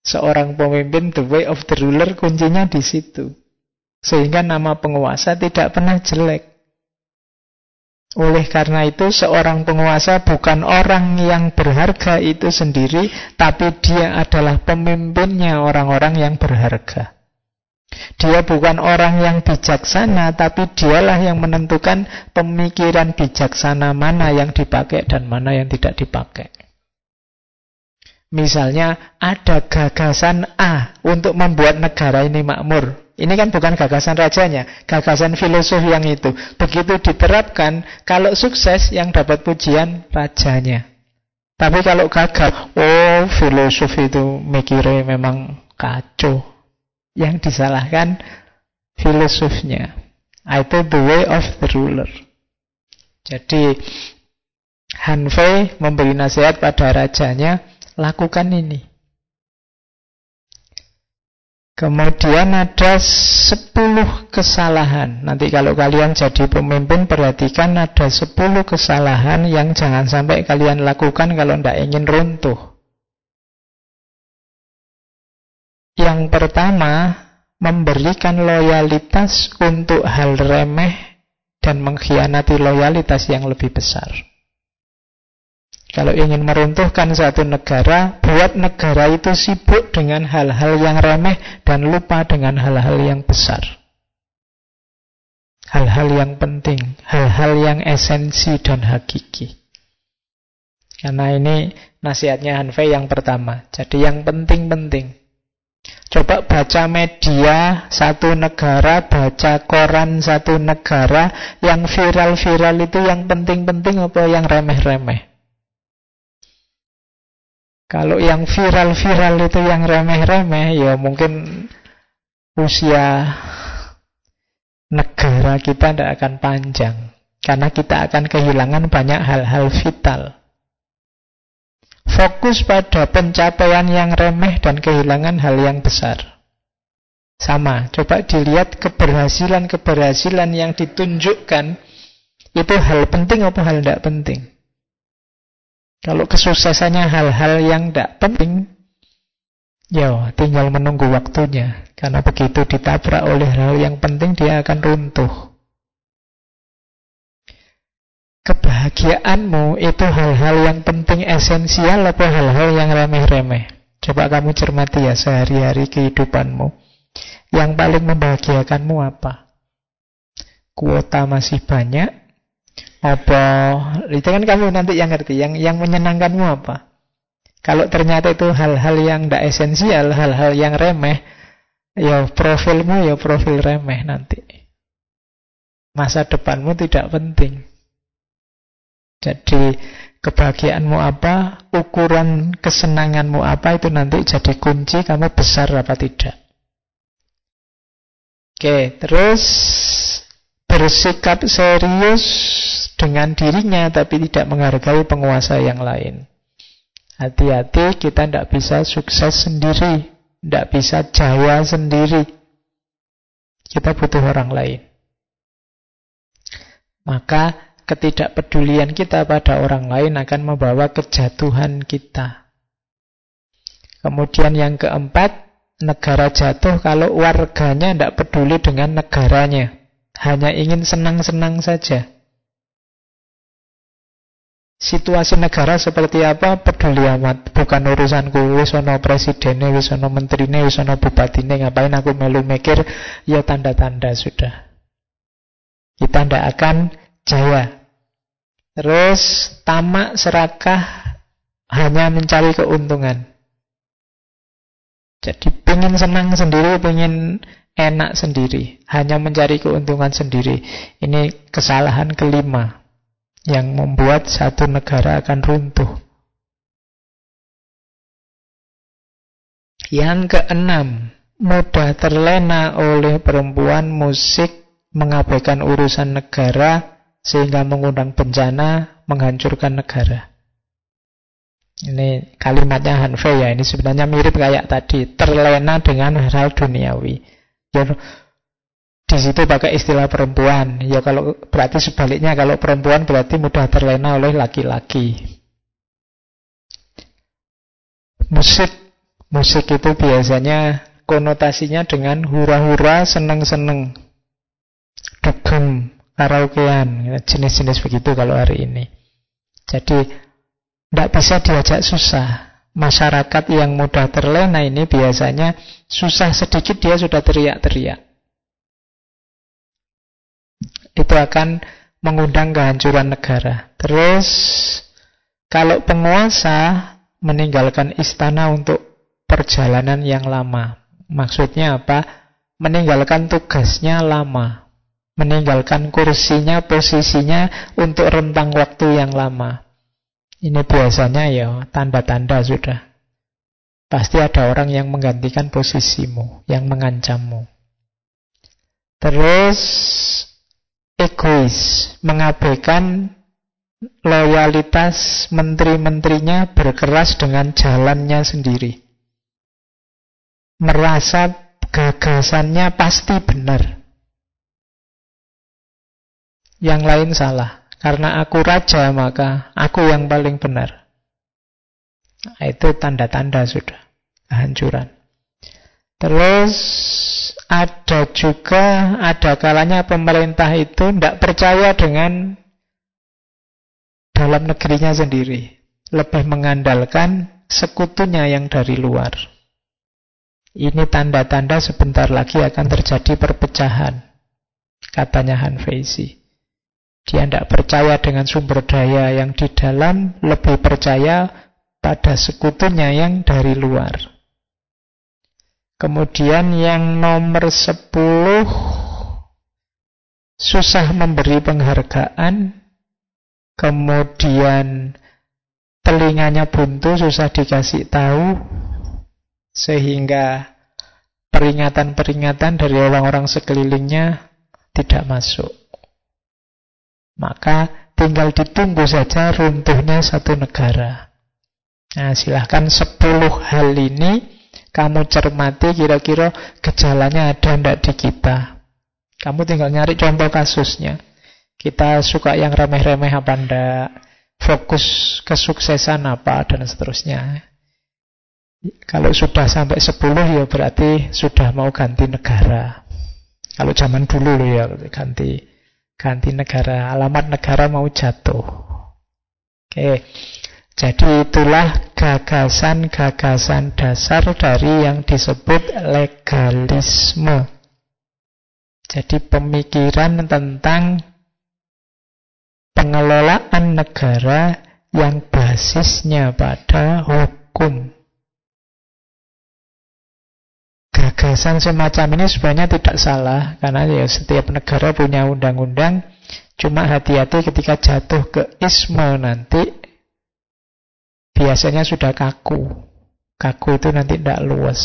seorang pemimpin the way of the ruler kuncinya di situ. Sehingga nama penguasa tidak pernah jelek. Oleh karena itu, seorang penguasa bukan orang yang berharga itu sendiri, tapi dia adalah pemimpinnya orang-orang yang berharga. Dia bukan orang yang bijaksana, tapi dialah yang menentukan pemikiran bijaksana mana yang dipakai dan mana yang tidak dipakai. Misalnya, ada gagasan A untuk membuat negara ini makmur. Ini kan bukan gagasan rajanya, gagasan filosof yang itu. Begitu diterapkan, kalau sukses yang dapat pujian rajanya. Tapi kalau gagal, oh filosof itu mikirnya memang kacau. Yang disalahkan filosofnya. Itu the way of the ruler. Jadi Hanfei memberi nasihat pada rajanya, lakukan ini. Kemudian ada 10 kesalahan. Nanti kalau kalian jadi pemimpin perhatikan ada 10 kesalahan yang jangan sampai kalian lakukan kalau tidak ingin runtuh. Yang pertama, memberikan loyalitas untuk hal remeh dan mengkhianati loyalitas yang lebih besar. Kalau ingin meruntuhkan satu negara, buat negara itu sibuk dengan hal-hal yang remeh dan lupa dengan hal-hal yang besar. Hal-hal yang penting, hal-hal yang esensi dan hakiki. Karena ini nasihatnya Hanfei yang pertama. Jadi yang penting-penting. Coba baca media satu negara, baca koran satu negara, yang viral-viral itu yang penting-penting apa yang remeh-remeh. Kalau yang viral-viral itu yang remeh-remeh, ya mungkin usia negara kita tidak akan panjang. Karena kita akan kehilangan banyak hal-hal vital. Fokus pada pencapaian yang remeh dan kehilangan hal yang besar. Sama, coba dilihat keberhasilan-keberhasilan yang ditunjukkan Itu hal penting apa hal tidak penting? Kalau kesuksesannya hal-hal yang tidak penting, ya tinggal menunggu waktunya. Karena begitu ditabrak oleh hal yang penting, dia akan runtuh. Kebahagiaanmu itu hal-hal yang penting esensial atau hal-hal yang remeh-remeh? Coba kamu cermati ya sehari-hari kehidupanmu. Yang paling membahagiakanmu apa? Kuota masih banyak, apa? Itu kan kamu nanti yang ngerti yang yang menyenangkanmu apa? Kalau ternyata itu hal-hal yang tidak esensial hal-hal yang remeh ya profilmu ya profil remeh nanti. Masa depanmu tidak penting. Jadi kebahagiaanmu apa ukuran kesenanganmu apa itu nanti jadi kunci kamu besar apa tidak. Oke terus bersikap serius dengan dirinya tapi tidak menghargai penguasa yang lain. Hati-hati kita tidak bisa sukses sendiri, tidak bisa jaya sendiri. Kita butuh orang lain. Maka ketidakpedulian kita pada orang lain akan membawa kejatuhan kita. Kemudian yang keempat, negara jatuh kalau warganya tidak peduli dengan negaranya. Hanya ingin senang-senang saja. Situasi negara seperti apa? Peduli amat. Bukan urusanku. Wis ono presiden, wis ono menterine, wis ono bupatine. Ngapain aku melu mikir? Ya tanda-tanda sudah. Kita tidak akan jaya Terus tamak serakah Hanya mencari keuntungan. Jadi pengen senang sendiri Pengen enak sendiri. Hanya mencari keuntungan sendiri. Ini kesalahan kelima yang membuat satu negara akan runtuh. Yang keenam, mudah terlena oleh perempuan musik mengabaikan urusan negara sehingga mengundang bencana, menghancurkan negara. Ini kalimatnya Hanfei ya, ini sebenarnya mirip kayak tadi, terlena dengan hal duniawi. Di situ pakai istilah perempuan. Ya kalau berarti sebaliknya kalau perempuan berarti mudah terlena oleh laki-laki. Musik musik itu biasanya konotasinya dengan hura-hura, seneng-seneng. Dugem, karaokean, jenis-jenis begitu kalau hari ini. Jadi tidak bisa diajak susah. Masyarakat yang mudah terlena ini biasanya susah sedikit dia sudah teriak-teriak itu akan mengundang kehancuran negara. Terus kalau penguasa meninggalkan istana untuk perjalanan yang lama. Maksudnya apa? Meninggalkan tugasnya lama. Meninggalkan kursinya, posisinya untuk rentang waktu yang lama. Ini biasanya ya tanda-tanda sudah. Pasti ada orang yang menggantikan posisimu, yang mengancammu. Terus egois, mengabaikan loyalitas menteri-menterinya berkeras dengan jalannya sendiri. Merasa gagasannya pasti benar. Yang lain salah. Karena aku raja maka aku yang paling benar. Nah, itu tanda-tanda sudah kehancuran. Terus ada juga, ada kalanya pemerintah itu tidak percaya dengan dalam negerinya sendiri. Lebih mengandalkan sekutunya yang dari luar. Ini tanda-tanda sebentar lagi akan terjadi perpecahan. Katanya Han Feisi. Dia tidak percaya dengan sumber daya yang di dalam, lebih percaya pada sekutunya yang dari luar. Kemudian yang nomor 10 susah memberi penghargaan. Kemudian telinganya buntu, susah dikasih tahu. Sehingga peringatan-peringatan dari orang-orang sekelilingnya tidak masuk. Maka tinggal ditunggu saja runtuhnya satu negara. Nah, silahkan 10 hal ini kamu cermati kira-kira gejalanya ada ndak di kita. Kamu tinggal nyari contoh kasusnya. Kita suka yang remeh-remeh apa ndak? Fokus kesuksesan apa dan seterusnya. Kalau sudah sampai 10 ya berarti sudah mau ganti negara. Kalau zaman dulu ya ganti ganti negara, alamat negara mau jatuh. Oke. Jadi itulah gagasan-gagasan dasar dari yang disebut legalisme. Jadi pemikiran tentang pengelolaan negara yang basisnya pada hukum. Gagasan semacam ini sebenarnya tidak salah karena ya setiap negara punya undang-undang. Cuma hati-hati ketika jatuh ke isme nanti biasanya sudah kaku. Kaku itu nanti tidak luas.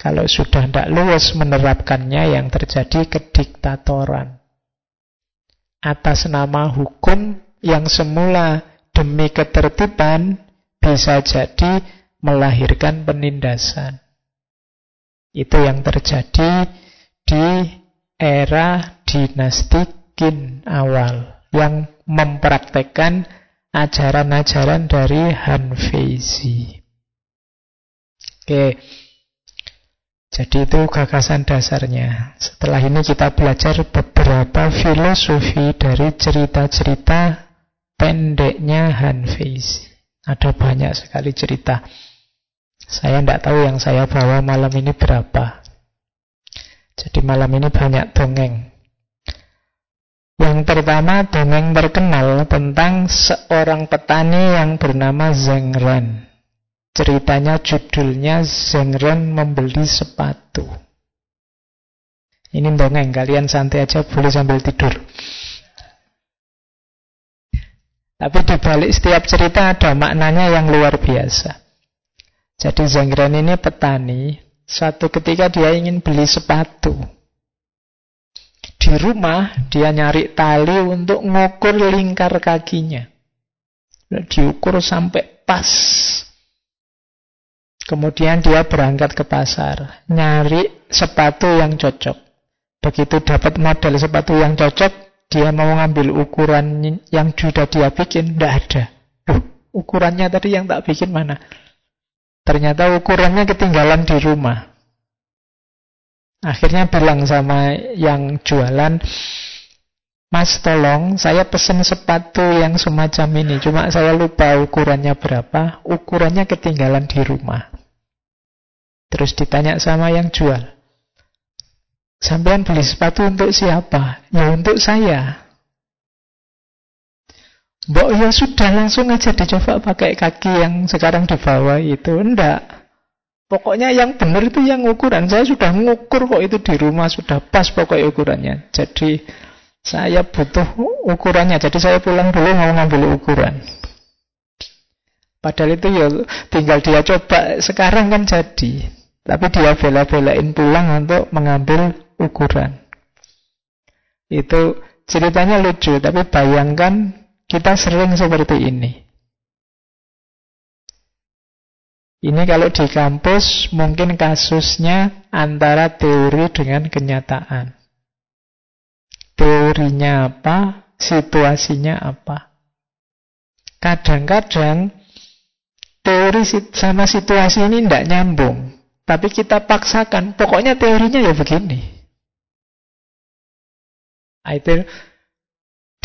Kalau sudah tidak luas menerapkannya yang terjadi kediktatoran atas nama hukum yang semula demi ketertiban bisa jadi melahirkan penindasan. Itu yang terjadi di era dinasti Qin awal yang mempraktekkan ajaran-ajaran dari Hanfeizi. Oke. Jadi itu gagasan dasarnya. Setelah ini kita belajar beberapa filosofi dari cerita-cerita pendeknya Hanfeiz. Ada banyak sekali cerita. Saya tidak tahu yang saya bawa malam ini berapa. Jadi malam ini banyak dongeng. Yang pertama dongeng terkenal tentang seorang petani yang bernama Zheng Ren. Ceritanya judulnya Zengren membeli sepatu. Ini dongeng, kalian santai aja boleh sambil tidur. Tapi di balik setiap cerita ada maknanya yang luar biasa. Jadi Zengren ini petani, suatu ketika dia ingin beli sepatu. Di rumah dia nyari tali untuk ngukur lingkar kakinya. Diukur sampai pas Kemudian dia berangkat ke pasar, nyari sepatu yang cocok. Begitu dapat model sepatu yang cocok, dia mau ngambil ukuran yang sudah dia bikin, tidak ada. Loh, ukurannya tadi yang tak bikin mana? Ternyata ukurannya ketinggalan di rumah. Akhirnya bilang sama yang jualan, Mas tolong, saya pesen sepatu yang semacam ini. Cuma saya lupa ukurannya berapa. Ukurannya ketinggalan di rumah. Terus ditanya sama yang jual. Sampean beli sepatu untuk siapa? Ya untuk saya. Mbok ya sudah langsung aja dicoba pakai kaki yang sekarang dibawa itu. Enggak. Pokoknya yang benar itu yang ukuran. Saya sudah ngukur kok itu di rumah sudah pas pokoknya ukurannya. Jadi saya butuh ukurannya. Jadi saya pulang dulu mau ngambil ukuran. Padahal itu ya tinggal dia coba sekarang kan jadi. Tapi dia bela-belain pulang untuk mengambil ukuran. Itu ceritanya lucu, tapi bayangkan kita sering seperti ini. Ini kalau di kampus mungkin kasusnya antara teori dengan kenyataan. Teorinya apa, situasinya apa. Kadang-kadang teori sama situasi ini tidak nyambung. Tapi kita paksakan, pokoknya teorinya ya begini. Nah, itu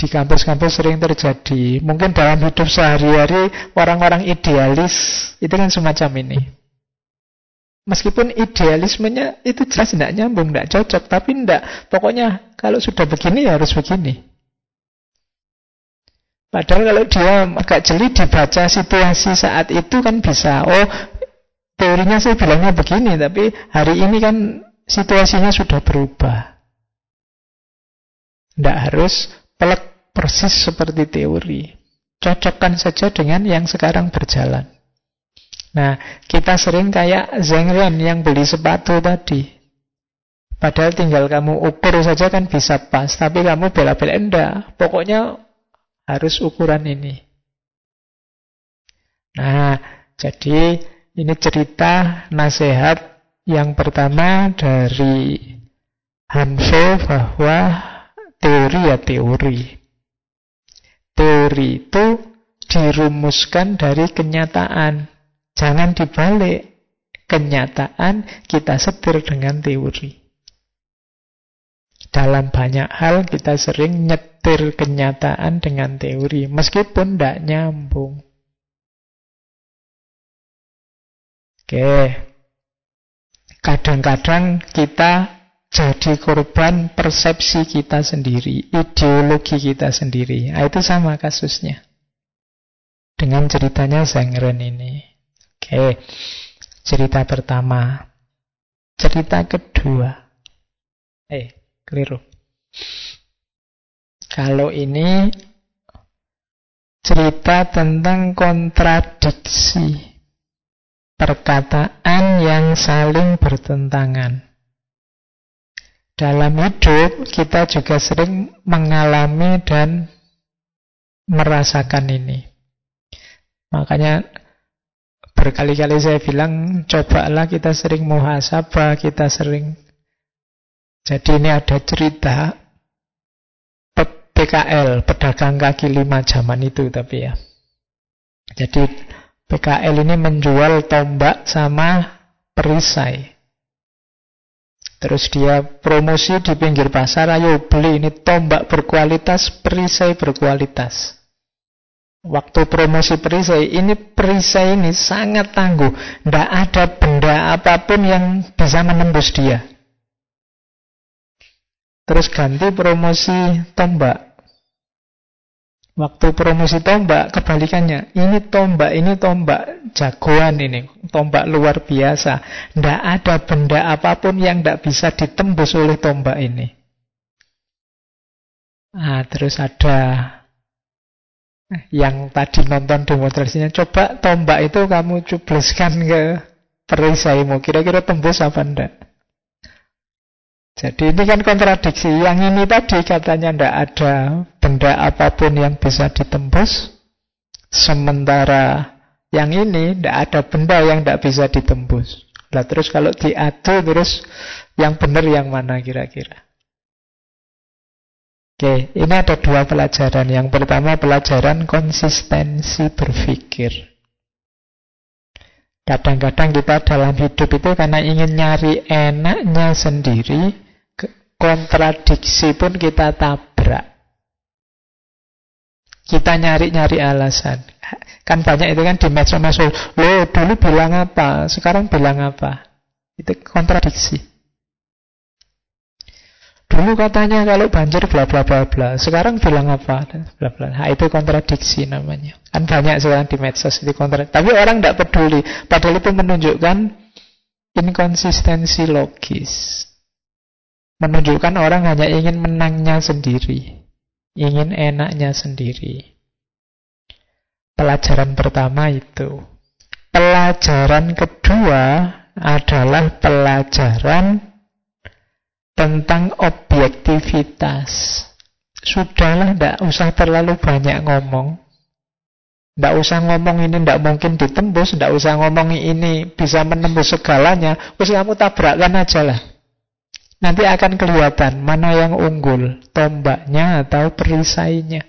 di kampus-kampus sering terjadi. Mungkin dalam hidup sehari-hari orang-orang idealis itu kan semacam ini. Meskipun idealismenya itu jelas tidak nyambung, tidak cocok, tapi tidak. Pokoknya kalau sudah begini ya harus begini. Padahal kalau dia agak jeli dibaca situasi saat itu kan bisa. Oh, teorinya saya bilangnya begini, tapi hari ini kan situasinya sudah berubah. Tidak harus pelek persis seperti teori. Cocokkan saja dengan yang sekarang berjalan. Nah, kita sering kayak Zengren yang beli sepatu tadi. Padahal tinggal kamu ukur saja kan bisa pas. Tapi kamu bela-bela enggak. Pokoknya harus ukuran ini. Nah, jadi ini cerita nasihat yang pertama dari Hanfo bahwa teori ya teori. Teori itu dirumuskan dari kenyataan. Jangan dibalik. Kenyataan kita setir dengan teori. Dalam banyak hal kita sering nyetir kenyataan dengan teori. Meskipun tidak nyambung. Oke. Kadang-kadang kita jadi korban persepsi kita sendiri, ideologi kita sendiri. Nah, itu sama kasusnya. Dengan ceritanya Zengren ini. Oke, cerita pertama. Cerita kedua. Eh, keliru. Kalau ini cerita tentang kontradiksi perkataan yang saling bertentangan. Dalam hidup kita juga sering mengalami dan merasakan ini. Makanya berkali-kali saya bilang cobalah kita sering muhasabah, kita sering jadi ini ada cerita PKL, pedagang kaki lima zaman itu tapi ya. Jadi PKL ini menjual tombak sama perisai. Terus dia promosi di pinggir pasar, ayo beli ini tombak berkualitas, perisai berkualitas. Waktu promosi perisai, ini perisai ini sangat tangguh. Tidak ada benda apa pun yang bisa menembus dia. Terus ganti promosi tombak. Waktu promosi tombak, kebalikannya. Ini tombak, ini tombak jagoan ini. Tombak luar biasa. Tidak ada benda apa pun yang tidak bisa ditembus oleh tombak ini. Nah, terus ada yang tadi nonton demonstrasinya. Coba tombak itu kamu cubleskan ke perisaimu. Kira-kira tembus apa enggak? Jadi ini kan kontradiksi. Yang ini tadi katanya tidak ada benda apa pun yang bisa ditembus. Sementara yang ini tidak ada benda yang tidak bisa ditembus. Nah terus kalau diadu terus yang benar yang mana kira-kira? Oke, ini ada dua pelajaran. Yang pertama pelajaran konsistensi berpikir. Kadang-kadang kita dalam hidup itu karena ingin nyari enaknya sendiri, kontradiksi pun kita tabrak. Kita nyari-nyari alasan. Kan banyak itu kan di medsos-medsos. Lo dulu bilang apa, sekarang bilang apa. Itu kontradiksi. Dulu katanya kalau banjir bla bla bla bla. Sekarang bilang apa? Bla bla. Nah, itu kontradiksi namanya. Kan banyak sekarang di medsos itu kontradiksi. Tapi orang tidak peduli. Padahal itu menunjukkan inkonsistensi logis. Menunjukkan orang hanya ingin menangnya sendiri. Ingin enaknya sendiri. Pelajaran pertama itu. Pelajaran kedua adalah pelajaran tentang objektivitas. Sudahlah, tidak usah terlalu banyak ngomong. Tidak usah ngomong ini tidak mungkin ditembus, tidak usah ngomong ini bisa menembus segalanya. Terus kamu tabrakkan aja lah. Nanti akan kelihatan mana yang unggul, tombaknya atau perisainya.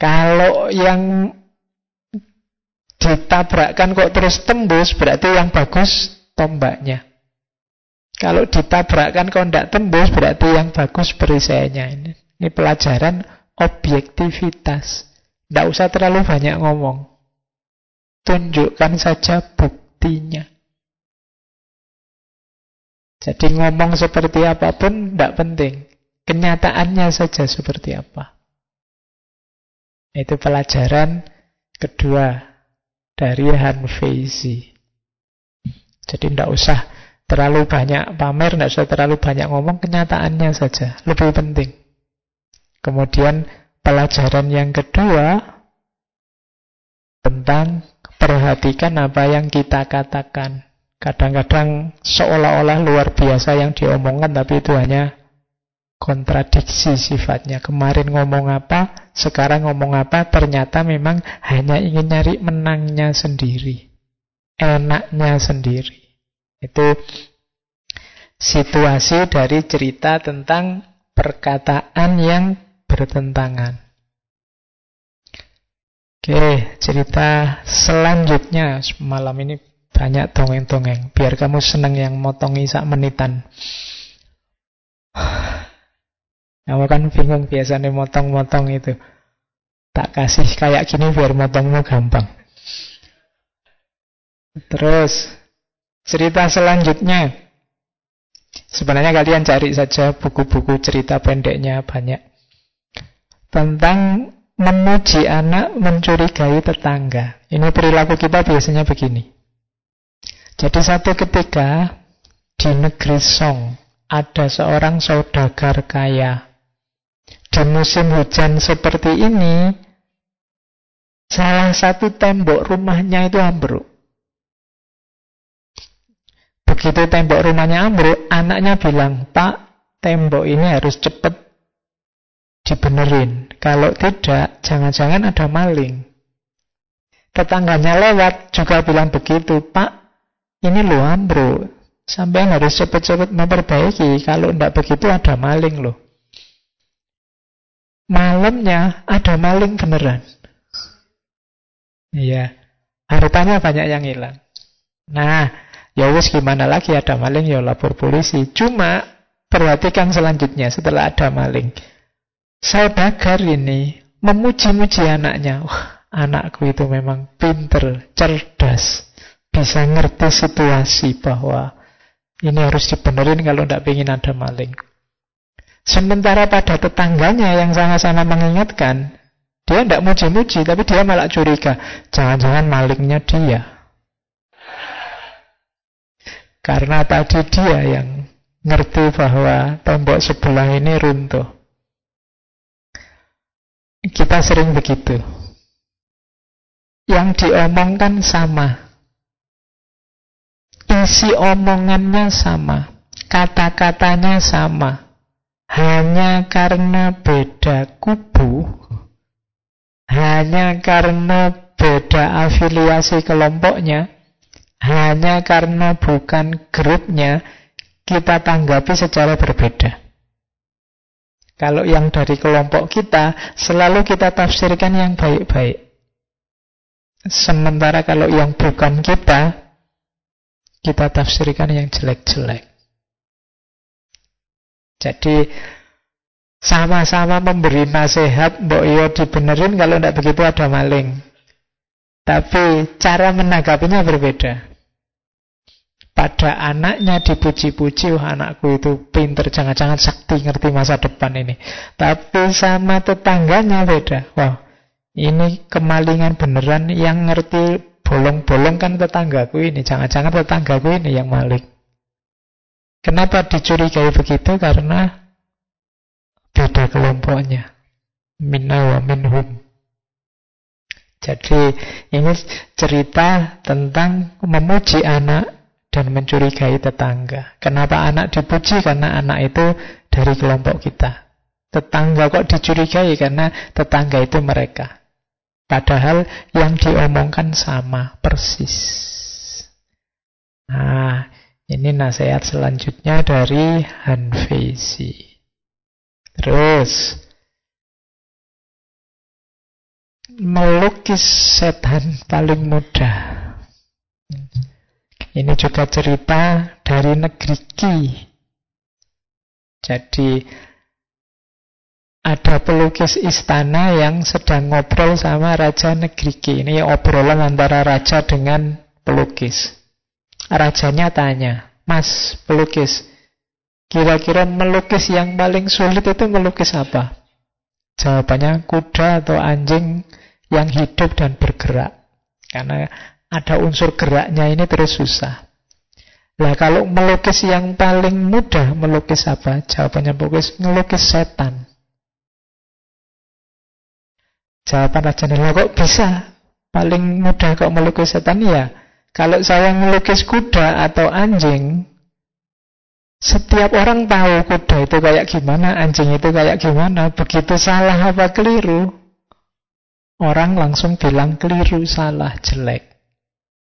Kalau yang ditabrakkan kok terus tembus, berarti yang bagus tombaknya. Kalau ditabrakkan kok tidak tembus, berarti yang bagus perisainya. Ini, ini pelajaran objektivitas. Tidak usah terlalu banyak ngomong. Tunjukkan saja buktinya. Jadi ngomong seperti apa pun tidak penting. Kenyataannya saja seperti apa. Itu pelajaran kedua dari Han Feizi. Jadi tidak usah terlalu banyak pamer, tidak usah terlalu banyak ngomong, kenyataannya saja. Lebih penting. Kemudian pelajaran yang kedua tentang perhatikan apa yang kita katakan. Kadang-kadang seolah-olah luar biasa yang diomongkan tapi itu hanya kontradiksi sifatnya. Kemarin ngomong apa, sekarang ngomong apa, ternyata memang hanya ingin nyari menangnya sendiri. Enaknya sendiri. Itu situasi dari cerita tentang perkataan yang bertentangan. Oke, cerita selanjutnya malam ini banyak dongeng-dongeng biar kamu seneng yang motongi sak menitan. Kamu kan bingung biasanya motong-motong itu. Tak kasih kayak gini biar motongmu gampang. Terus cerita selanjutnya. Sebenarnya kalian cari saja buku-buku cerita pendeknya banyak. Tentang memuji anak mencurigai tetangga. Ini perilaku kita biasanya begini. Jadi satu ketika di negeri Song ada seorang saudagar kaya. Di musim hujan seperti ini, salah satu tembok rumahnya itu ambruk. Begitu tembok rumahnya ambruk, anaknya bilang, Pak, tembok ini harus cepat dibenerin. Kalau tidak, jangan-jangan ada maling. Tetangganya lewat juga bilang begitu, Pak, ini lo ambro. Sampai harus cepat-cepat memperbaiki. Kalau tidak begitu ada maling loh. Malamnya ada maling beneran. Iya. Hartanya banyak yang hilang. Nah, ya wis gimana lagi ada maling ya lapor polisi. Cuma perhatikan selanjutnya setelah ada maling. Saudagar ini memuji-muji anaknya. Wah, anakku itu memang pinter, cerdas. Bisa ngerti situasi bahwa ini harus dibenerin kalau tidak ingin ada maling. Sementara pada tetangganya yang sama-sama mengingatkan, dia tidak muji-muji, tapi dia malah curiga. Jangan-jangan malingnya dia. Karena tadi dia yang ngerti bahwa tembok sebelah ini runtuh. Kita sering begitu. Yang diomongkan sama. Isi omongannya sama. Kata-katanya sama. Hanya karena beda kubu, hanya karena beda afiliasi kelompoknya, hanya karena bukan grupnya, kita tanggapi secara berbeda. Kalau yang dari kelompok kita, selalu kita tafsirkan yang baik-baik. Sementara kalau yang bukan kita, kita tafsirkan yang jelek-jelek. Jadi sama-sama memberi nasihat, mbok iyo dibenerin kalau tidak begitu ada maling. Tapi cara menanggapinya berbeda pada anaknya dipuji-puji, wah anakku itu pinter, jangan-jangan sakti ngerti masa depan ini. Tapi sama tetangganya beda. Wah, ini kemalingan beneran yang ngerti bolong-bolong kan tetanggaku ini. Jangan-jangan tetanggaku ini yang maling. Kenapa dicurigai begitu? Karena beda kelompoknya. Minna wa minhum. Jadi ini cerita tentang memuji anak dan mencurigai tetangga. Kenapa anak dipuji? Karena anak itu dari kelompok kita. Tetangga kok dicurigai? Karena tetangga itu mereka. Padahal yang diomongkan sama, persis. Nah, ini nasihat selanjutnya dari Hanfezi. Terus, melukis setan paling mudah. Ini juga cerita dari negeri Ki. Jadi ada pelukis istana yang sedang ngobrol sama raja negeri Ki. Ini obrolan antara raja dengan pelukis. Rajanya tanya, "Mas, pelukis, kira-kira melukis yang paling sulit itu melukis apa?" Jawabannya kuda atau anjing yang hidup dan bergerak. Karena ada unsur geraknya ini terus susah. Nah kalau melukis yang paling mudah melukis apa? Jawabannya melukis, melukis setan. Jawaban Raja Nila kok bisa? Paling mudah kok melukis setan ya. Kalau saya melukis kuda atau anjing, setiap orang tahu kuda itu kayak gimana, anjing itu kayak gimana. Begitu salah apa keliru, orang langsung bilang keliru, salah, jelek.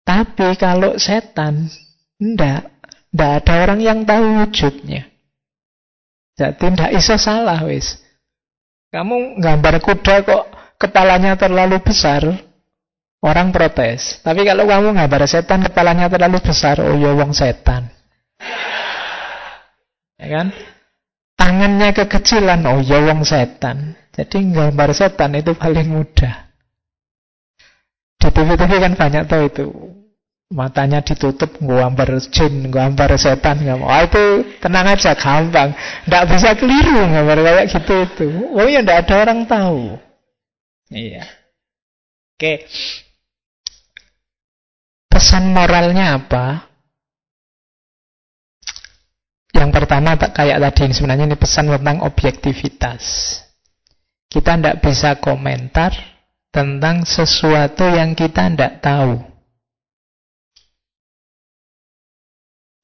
Tapi kalau setan, ndak, ndak ada orang yang tahu wujudnya. Jadi ndak iso salah wis. Kamu gambar kuda kok kepalanya terlalu besar, Orang protes. Tapi kalau kamu ngabar setan kepalanya terlalu besar, oh ya wong setan. Ya kan? Tangannya kekecilan, oh ya wong setan. Jadi gambar setan itu paling mudah. Di TV-TV kan banyak tuh itu. Matanya ditutup, gambar jin, gambar setan. Gambar. Oh, itu tenang aja, gampang. Tidak bisa keliru gambar kayak gitu itu. Oh ya tidak ada orang tahu. Iya. Oke. Pesan moralnya apa? Yang pertama kayak tadi sebenarnya ini pesan tentang objektivitas. Kita tidak bisa komentar tentang sesuatu yang kita tidak tahu.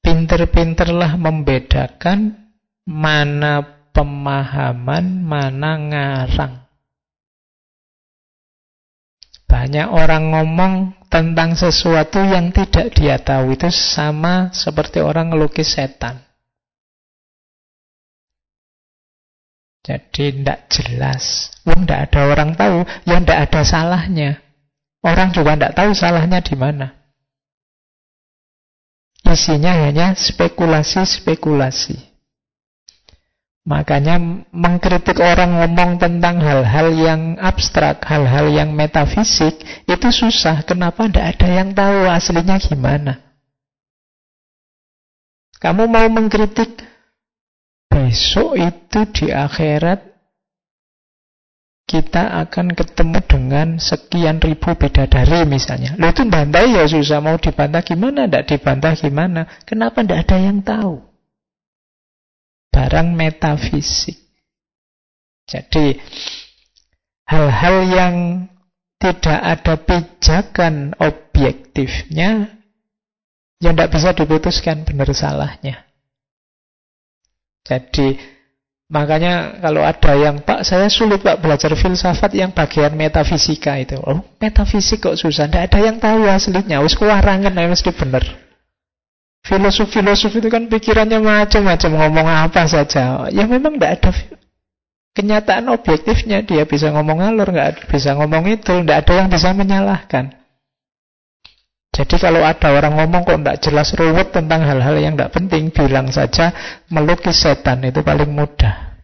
Pinter-pinterlah membedakan mana pemahaman, mana ngarang. Banyak orang ngomong tentang sesuatu yang tidak dia tahu itu sama seperti orang ngelukis setan. Jadi tidak jelas. Wong tidak ada orang tahu, yang tidak ada salahnya. Orang juga tidak tahu salahnya di mana. Isinya hanya spekulasi-spekulasi. Makanya mengkritik orang ngomong tentang hal-hal yang abstrak, hal-hal yang metafisik, itu susah. Kenapa tidak ada yang tahu aslinya gimana? Kamu mau mengkritik besok itu di akhirat kita akan ketemu dengan sekian ribu bidadari misalnya. Lo itu bantah ya susah, mau dibantah gimana? Tidak dibantah gimana? Kenapa tidak ada yang tahu? barang metafisik. Jadi hal-hal yang tidak ada pijakan objektifnya yang tidak bisa diputuskan benar salahnya. Jadi makanya kalau ada yang Pak saya sulit Pak belajar filsafat yang bagian metafisika itu. Oh metafisik kok susah, tidak ada yang tahu aslinya. Wis kuwarangan mesti benar. Filosof-filosof itu kan pikirannya macam-macam ngomong apa saja. Ya memang tidak ada kenyataan objektifnya. Dia bisa ngomong alur, nggak bisa ngomong itu, tidak ada yang bisa menyalahkan. Jadi kalau ada orang ngomong kok tidak jelas ruwet tentang hal-hal yang tidak penting, bilang saja melukis setan itu paling mudah.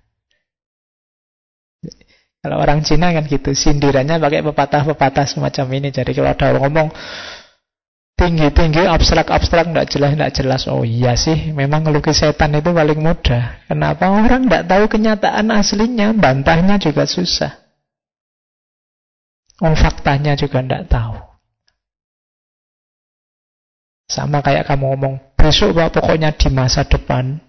Kalau orang Cina kan gitu, sindirannya pakai pepatah-pepatah semacam ini. Jadi kalau ada orang ngomong, tinggi-tinggi abstrak-abstrak tidak jelas tidak jelas. Oh iya sih memang ngelukis setan itu paling mudah. Kenapa orang tidak tahu kenyataan aslinya? Bantahnya juga susah. Oh faktanya juga tidak tahu sama kayak kamu ngomong besok pak pokoknya di masa depan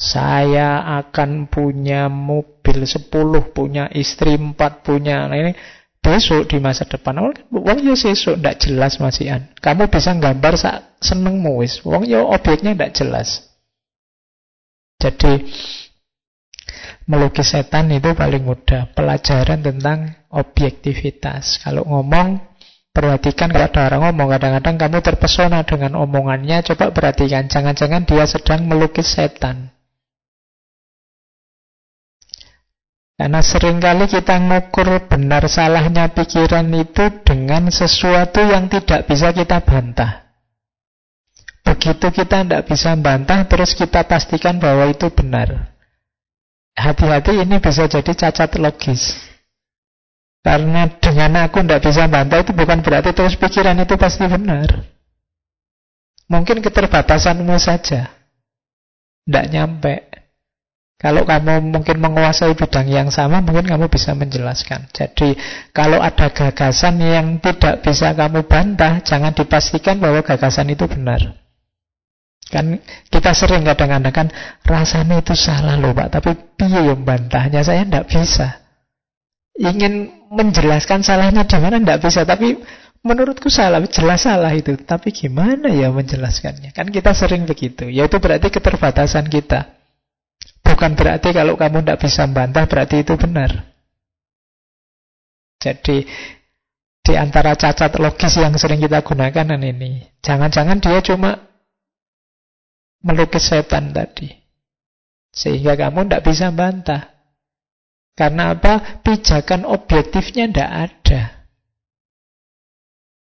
saya akan punya mobil 10, punya istri 4, punya nah ini besok di masa depan. Wong yo sesuk ndak jelas masihan. Kamu bisa gambar sak senengmu wis. Wong yo objeknya ndak jelas. Jadi melukis setan itu paling mudah. Pelajaran tentang objektivitas. Kalau ngomong perhatikan kalau ada orang ngomong kadang-kadang kamu terpesona dengan omongannya. Coba perhatikan jangan-jangan dia sedang melukis setan. Karena sering kali kita mengukur benar salahnya pikiran itu dengan sesuatu yang tidak bisa kita bantah. Begitu kita tidak bisa bantah, terus kita pastikan bahwa itu benar. Hati-hati ini bisa jadi cacat logis. Karena dengan aku tidak bisa bantah itu bukan berarti terus pikiran itu pasti benar. Mungkin keterbatasanmu saja. Tidak nyampe. Kalau kamu mungkin menguasai bidang yang sama, mungkin kamu bisa menjelaskan. Jadi, kalau ada gagasan yang tidak bisa kamu bantah, jangan dipastikan bahwa gagasan itu benar. Kan kita sering kadang-kadang kan rasanya itu salah loh Pak, tapi piye yang bantahnya saya tidak bisa. Ingin menjelaskan salahnya di mana tidak bisa, tapi menurutku salah, jelas salah itu. Tapi gimana ya menjelaskannya? Kan kita sering begitu. Yaitu berarti keterbatasan kita. Bukan berarti kalau kamu tidak bisa bantah berarti itu benar. Jadi di antara cacat logis yang sering kita gunakan ini, jangan-jangan dia cuma melukis setan tadi. Sehingga kamu tidak bisa bantah. Karena apa? Pijakan objektifnya tidak ada.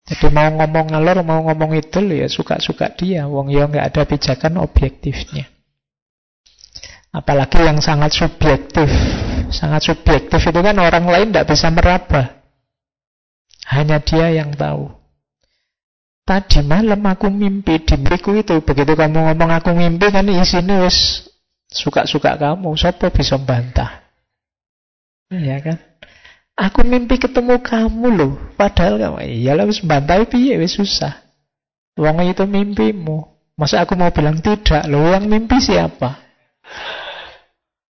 Jadi mau ngomong ngalor, mau ngomong itu ya suka-suka dia. Wong ya nggak ada pijakan objektifnya. Apalagi yang sangat subjektif. Sangat subjektif itu kan orang lain tidak bisa meraba. Hanya dia yang tahu. Tadi malam aku mimpi di mimpiku itu. Begitu kamu ngomong aku mimpi kan isinya suka-suka kamu. Siapa bisa bantah? Iya kan? Aku mimpi ketemu kamu loh. Padahal kamu iyalah wis bantai piye wis susah. Wong itu mimpimu. Masa aku mau bilang tidak loh, yang mimpi siapa?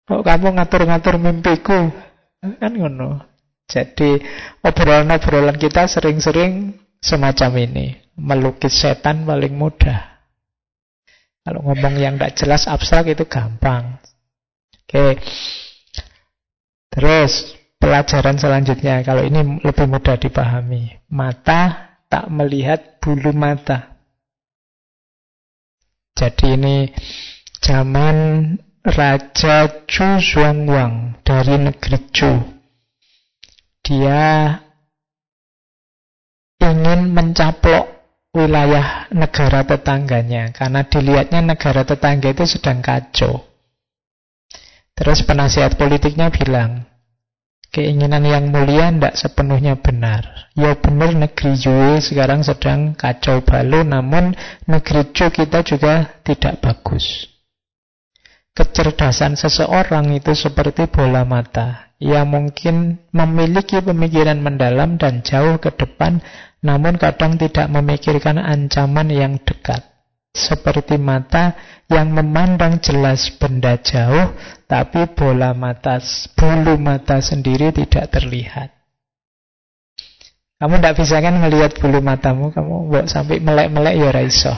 Kok kamu ngatur-ngatur mimpiku? Kan ngono. Jadi obrolan-obrolan kita sering-sering semacam ini. Melukis setan paling mudah. Kalau ngomong yang tidak jelas abstrak itu gampang. Oke. Terus Pelajaran selanjutnya, kalau ini lebih mudah dipahami. Mata tak melihat bulu mata. Jadi ini zaman Raja Chu Zhuangwang dari negeri Chu. Dia ingin mencaplok wilayah negara tetangganya karena dilihatnya negara tetangga itu sedang kacau. Terus penasihat politiknya bilang, keinginan yang mulia tidak sepenuhnya benar. Ya benar negeri Yue sekarang sedang kacau balau, namun negeri Chu kita juga tidak bagus. Kecerdasan seseorang itu seperti bola mata. Ia mungkin memiliki pemikiran mendalam dan jauh ke depan, namun kadang tidak memikirkan ancaman yang dekat. Seperti mata yang memandang jelas benda jauh, tapi bola mata, bulu mata sendiri tidak terlihat. Kamu tidak bisa kan melihat bulu matamu, kamu buat sampai melek-melek ya raiso.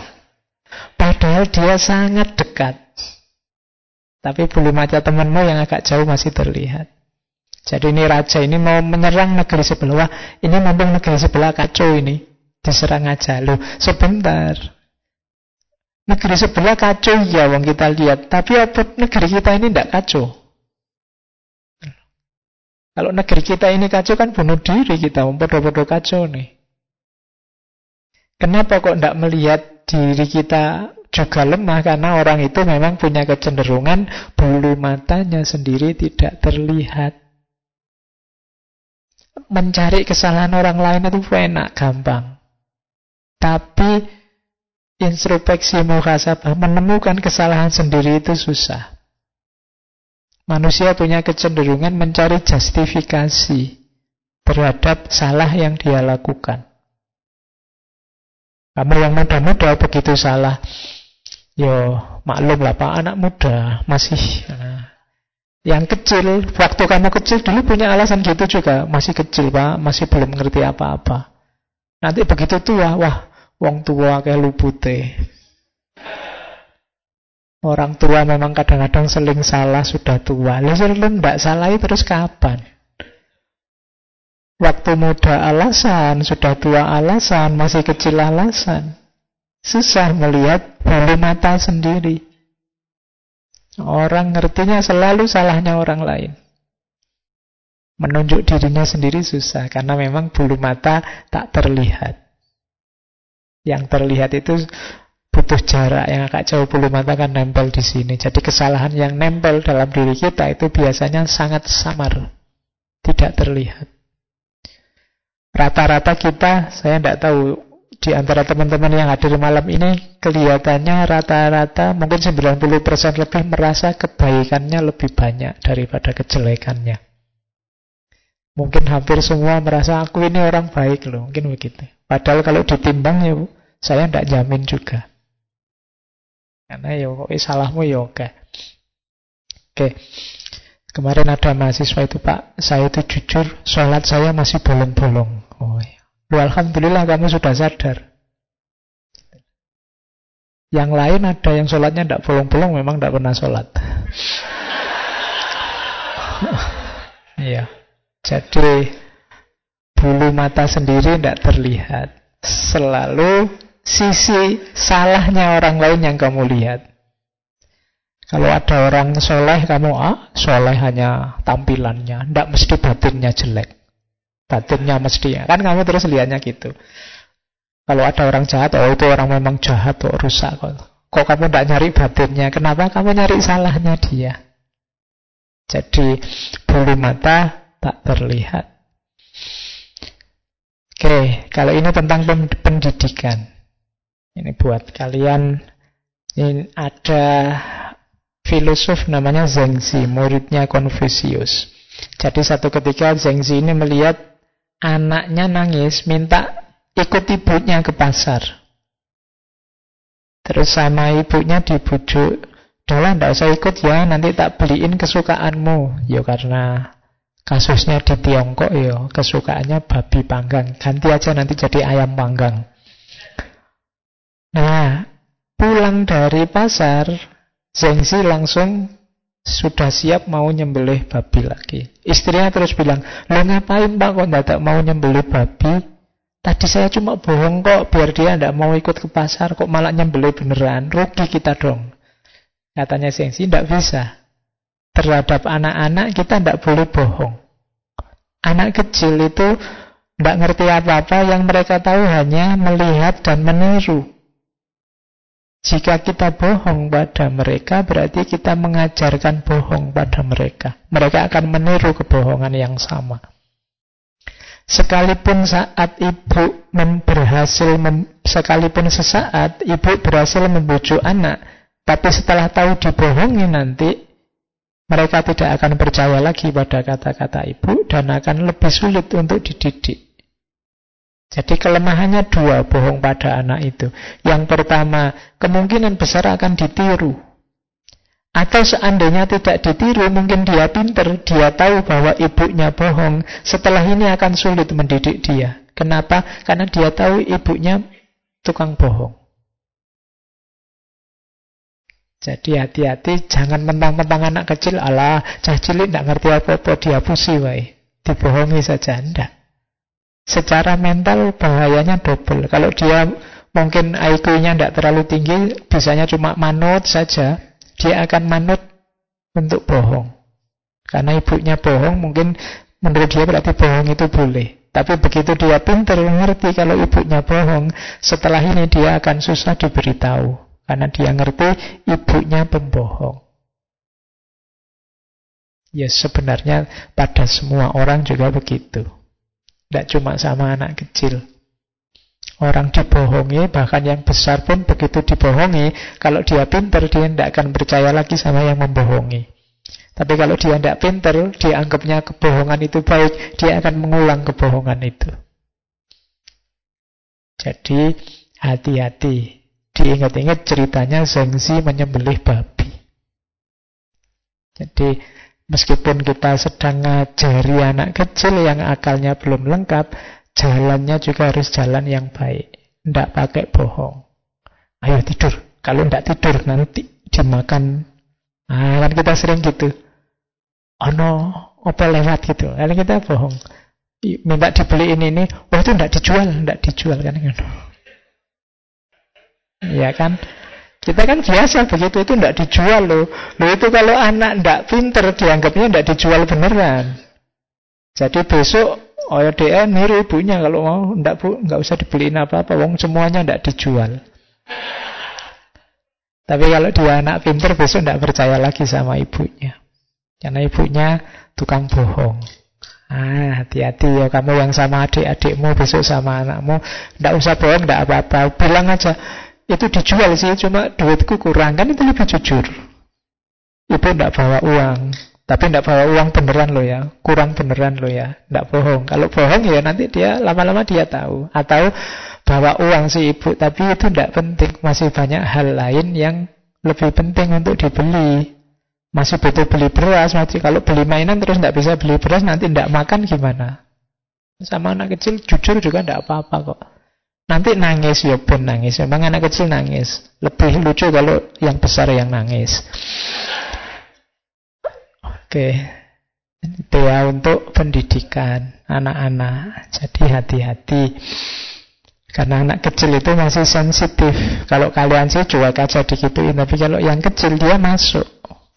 Padahal dia sangat dekat. Tapi bulu mata temanmu yang agak jauh masih terlihat. Jadi ini raja ini mau menyerang negeri sebelah. Ini mumpung negeri sebelah kacau ini. Diserang aja. Loh, sebentar. Negeri sebelah kacau ya wong kita lihat, tapi apa negeri kita ini tidak kacau? Kalau negeri kita ini kacau kan bunuh diri kita, bodoh-bodoh kacau nih. Kenapa kok tidak melihat diri kita juga lemah? Karena orang itu memang punya kecenderungan bulu matanya sendiri tidak terlihat. Mencari kesalahan orang lain itu enak, gampang. Tapi introspeksi muhasabah, menemukan kesalahan sendiri itu susah. Manusia punya kecenderungan mencari justifikasi terhadap salah yang dia lakukan. Kamu yang muda-muda begitu salah, yo maklum lah pak anak muda masih nah, yang kecil waktu kamu kecil dulu punya alasan gitu juga masih kecil pak masih belum ngerti apa-apa. Nanti begitu tua wah Wong tua kayak lupute. Orang tua memang kadang-kadang seling salah sudah tua. Lalu ndak salah terus kapan? Waktu muda alasan, sudah tua alasan, masih kecil alasan. Susah melihat bulu mata sendiri. Orang ngertinya selalu salahnya orang lain. Menunjuk dirinya sendiri susah karena memang bulu mata tak terlihat. Yang terlihat itu butuh jarak yang agak jauh bulu mata kan nempel di sini. Jadi kesalahan yang nempel dalam diri kita itu biasanya sangat samar, tidak terlihat. Rata-rata kita, saya tidak tahu di antara teman-teman yang hadir malam ini kelihatannya rata-rata mungkin 90% lebih merasa kebaikannya lebih banyak daripada kejelekannya. Mungkin hampir semua merasa aku ini orang baik loh, mungkin begitu. Padahal kalau ditimbang ya saya tidak jamin juga. Karena ya kok salahmu ya oke. Oke. Kemarin ada mahasiswa itu Pak, saya itu jujur, sholat saya masih bolong-bolong. Oh. Lu Alhamdulillah kamu sudah sadar. Yang lain ada yang sholatnya tidak bolong-bolong, memang tidak pernah sholat. Iya. Jadi bulu mata sendiri tidak terlihat. Selalu sisi salahnya orang lain yang kamu lihat. Kalau ada orang soleh, kamu ah, soleh hanya tampilannya, tidak mesti batinnya jelek. Batinnya mesti, kan kamu terus lihatnya gitu. Kalau ada orang jahat, oh itu orang memang jahat, oh rusak kok. Kok kamu tidak nyari batinnya? Kenapa kamu nyari salahnya dia? Jadi bulu mata tak terlihat. Oke, kalau ini tentang pendidikan. Ini buat kalian. Ini ada filosof namanya Zhengzi, muridnya Confucius. Jadi satu ketika Zhengzi ini melihat anaknya nangis, minta ikut ibunya ke pasar. Terus sama ibunya dibujuk, Dalam tidak usah ikut ya, nanti tak beliin kesukaanmu. Ya karena kasusnya di Tiongkok ya, kesukaannya babi panggang. Ganti aja nanti jadi ayam panggang. Nah, pulang dari pasar, Zengzi langsung sudah siap mau nyembelih babi lagi. Istrinya terus bilang, lo ngapain pak kok tidak mau nyembelih babi? Tadi saya cuma bohong kok biar dia tidak mau ikut ke pasar kok malah nyembelih beneran. Rugi kita dong. Katanya Sengsi tidak bisa. Terhadap anak-anak kita tidak boleh bohong. Anak kecil itu tidak ngerti apa-apa yang mereka tahu hanya melihat dan meniru. Jika kita bohong pada mereka, berarti kita mengajarkan bohong pada mereka. Mereka akan meniru kebohongan yang sama. Sekalipun saat ibu berhasil, mem, sekalipun sesaat ibu berhasil membujuk anak, tapi setelah tahu dibohongi nanti, mereka tidak akan percaya lagi pada kata-kata ibu dan akan lebih sulit untuk dididik. Jadi kelemahannya dua bohong pada anak itu. Yang pertama, kemungkinan besar akan ditiru. Atau seandainya tidak ditiru, mungkin dia pinter, dia tahu bahwa ibunya bohong. Setelah ini akan sulit mendidik dia. Kenapa? Karena dia tahu ibunya tukang bohong. Jadi hati-hati, jangan mentang-mentang anak kecil, Allah, cah cilik tidak ngerti apa-apa, dia pusi, wae. Dibohongi saja, enggak. Secara mental bahayanya double. Kalau dia mungkin IQ-nya tidak terlalu tinggi, bisanya cuma manut saja, dia akan manut untuk bohong. Karena ibunya bohong, mungkin menurut dia berarti bohong itu boleh. Tapi begitu dia pintar mengerti kalau ibunya bohong, setelah ini dia akan susah diberitahu. Karena dia ngerti ibunya pembohong. Ya sebenarnya pada semua orang juga begitu. Tidak cuma sama anak kecil. Orang dibohongi, bahkan yang besar pun begitu dibohongi, kalau dia pinter, dia tidak akan percaya lagi sama yang membohongi. Tapi kalau dia tidak pinter, dia anggapnya kebohongan itu baik, dia akan mengulang kebohongan itu. Jadi, hati-hati. Diingat-ingat ceritanya Zengzi menyembelih babi. Jadi, meskipun kita sedang ngajari anak kecil yang akalnya belum lengkap, Jalannya juga harus jalan yang baik. Tidak pakai bohong. Ayo tidur. Kalau tidak tidur nanti dimakan. Nah, kan kita sering gitu. Oh no, apa lewat gitu. Lalu kita bohong. Minta dibeliin ini. Oh itu tidak dijual. Tidak dijual kan. Ya kan. Kita kan biasa begitu itu tidak dijual loh. Loh itu kalau anak tidak pinter dianggapnya tidak dijual beneran. Jadi besok Oh ya niru ibunya kalau mau ndak bu nggak usah dibeliin apa-apa, wong semuanya ndak dijual. Tapi kalau dia anak pinter besok ndak percaya lagi sama ibunya, karena ibunya tukang bohong. Ah, hati-hati ya kamu yang sama adik-adikmu besok sama anakmu, ndak usah bohong, ndak apa-apa, bilang aja itu dijual sih, cuma duitku kurang kan itu lebih jujur. Ibu ndak bawa uang, tapi tidak bawa uang beneran lo ya, kurang beneran lo ya, tidak bohong. Kalau bohong ya nanti dia lama-lama dia tahu. Atau bawa uang si ibu, tapi itu tidak penting. Masih banyak hal lain yang lebih penting untuk dibeli. Masih butuh beli beras, masih kalau beli mainan terus tidak bisa beli beras, nanti tidak makan gimana? Sama anak kecil jujur juga tidak apa-apa kok. Nanti nangis ya pun nangis. Memang anak kecil nangis. Lebih lucu kalau yang besar yang nangis. Oke. Ya untuk pendidikan anak-anak. Jadi hati-hati. Karena anak kecil itu masih sensitif. Kalau kalian sih cuek aja dikituin. Tapi kalau yang kecil dia masuk.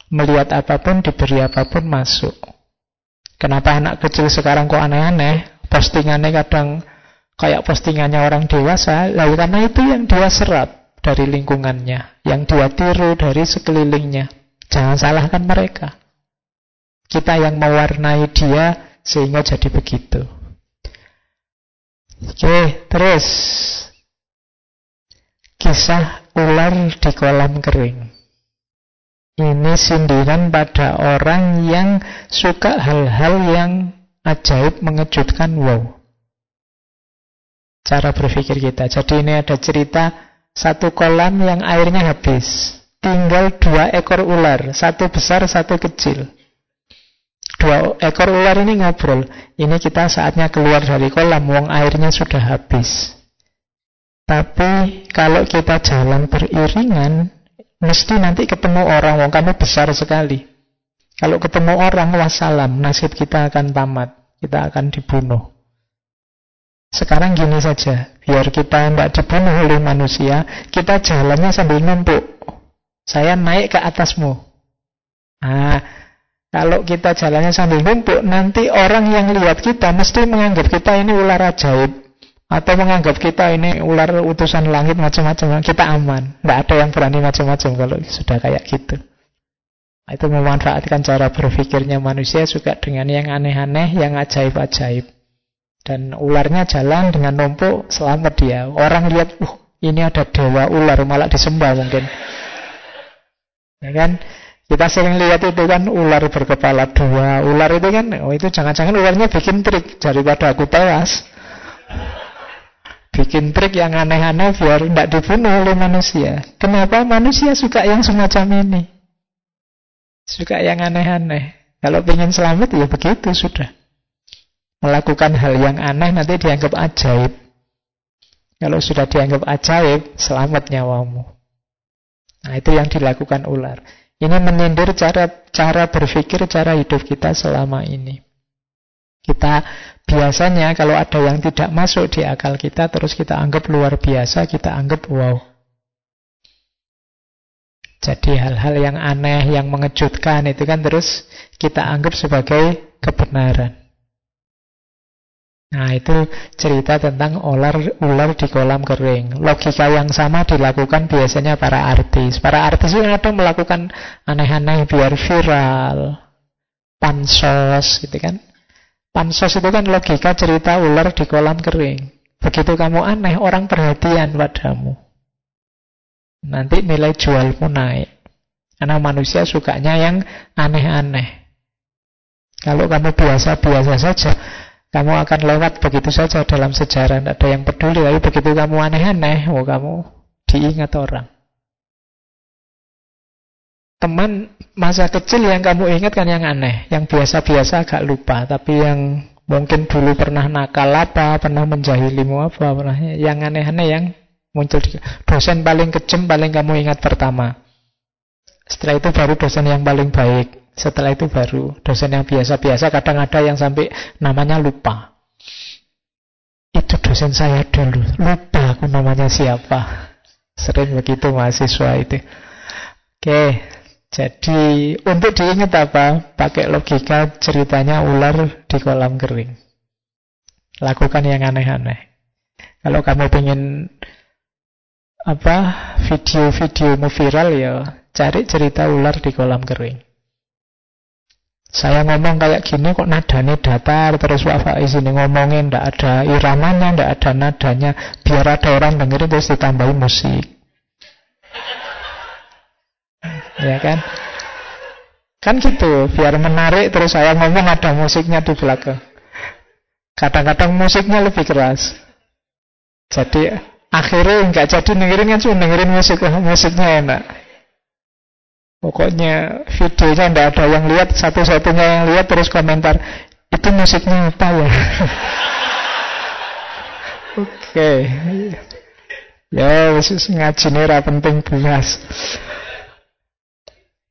Melihat apa pun, diberi apa pun masuk. Kenapa anak kecil sekarang kok aneh-aneh? Postingannya kadang kayak postingannya orang dewasa, lalu karena itu yang dia serap dari lingkungannya, yang dia tiru dari sekelilingnya. Jangan salahkan mereka. Kita yang mewarnai dia sehingga jadi begitu. Oke, terus kisah ular di kolam kering. Ini sindiran pada orang yang suka hal-hal yang ajaib, mengejutkan, wow. Cara berpikir kita. Jadi ini ada cerita satu kolam yang airnya habis. Tinggal dua ekor ular, satu besar, satu kecil. Dua ekor ular ini ngobrol. Ini kita saatnya keluar dari kolam, wong airnya sudah habis. Tapi kalau kita jalan beriringan, mesti nanti ketemu orang, wong kamu besar sekali. Kalau ketemu orang, wassalam, nasib kita akan tamat. Kita akan dibunuh. Sekarang gini saja, biar kita tidak dibunuh oleh manusia, kita jalannya sambil numpuk. Saya naik ke atasmu. Nah, kalau kita jalannya sambil numpuk, nanti orang yang lihat kita mesti menganggap kita ini ular ajaib. Atau menganggap kita ini ular utusan langit macam-macam. Kita aman. Tidak ada yang berani macam-macam kalau sudah kayak gitu. Itu memanfaatkan cara berpikirnya manusia juga dengan yang aneh-aneh, yang ajaib-ajaib. Dan ularnya jalan dengan numpuk, selamat dia. Orang lihat, uh, ini ada dewa ular, malah disembah mungkin. Ya kan? Kita sering lihat itu kan ular berkepala dua. Ular itu kan, oh itu jangan-jangan ularnya bikin trik daripada aku tewas. Bikin trik yang aneh-aneh biar tidak dibunuh oleh manusia. Kenapa manusia suka yang semacam ini? Suka yang aneh-aneh. Kalau ingin selamat ya begitu sudah melakukan hal yang aneh nanti dianggap ajaib. Kalau sudah dianggap ajaib, selamat nyawamu. Nah, itu yang dilakukan ular. Ini menyindir cara cara berpikir, cara hidup kita selama ini. Kita biasanya kalau ada yang tidak masuk di akal kita, terus kita anggap luar biasa, kita anggap wow. Jadi hal-hal yang aneh, yang mengejutkan itu kan terus kita anggap sebagai kebenaran. Nah itu cerita tentang ular ular di kolam kering. Logika yang sama dilakukan biasanya para artis. Para artis itu ada melakukan aneh-aneh biar viral. Pansos gitu kan. Pansos itu kan logika cerita ular di kolam kering. Begitu kamu aneh, orang perhatian padamu. Nanti nilai jualmu naik. Karena manusia sukanya yang aneh-aneh. Kalau kamu biasa-biasa saja, kamu akan lewat begitu saja dalam sejarah, tidak ada yang peduli. Tapi begitu kamu aneh-aneh, oh kamu diingat orang. Teman masa kecil yang kamu ingat kan yang aneh, yang biasa-biasa agak lupa, tapi yang mungkin dulu pernah nakal apa, pernah menjahilimu apa, pernah yang aneh-aneh yang muncul di dosen paling kejam paling kamu ingat pertama. Setelah itu baru dosen yang paling baik. Setelah itu baru dosen yang biasa-biasa kadang ada yang sampai namanya lupa. Itu dosen saya dulu, lupa aku namanya siapa. Sering begitu mahasiswa itu. Oke, jadi untuk diingat apa? Pakai logika ceritanya ular di kolam kering. Lakukan yang aneh-aneh. Kalau kamu pengen apa video-video viral ya cari cerita ular di kolam kering. Saya ngomong kayak gini kok nadanya datar terus Pak Faiz ini ngomongin ndak ada iramanya, ndak ada nadanya, biar ada orang dengerin terus ditambahin musik. ya kan? Kan gitu, biar menarik terus saya ngomong ada musiknya di belakang. Kadang-kadang musiknya lebih keras. Jadi akhirnya nggak jadi dengerin kan cuma dengerin musik, musiknya enak. Pokoknya videonya tidak ada yang lihat, satu-satunya yang lihat terus komentar, itu musiknya apa ya? Oke. Okay. Ya, khusus ngaji nih penting belas.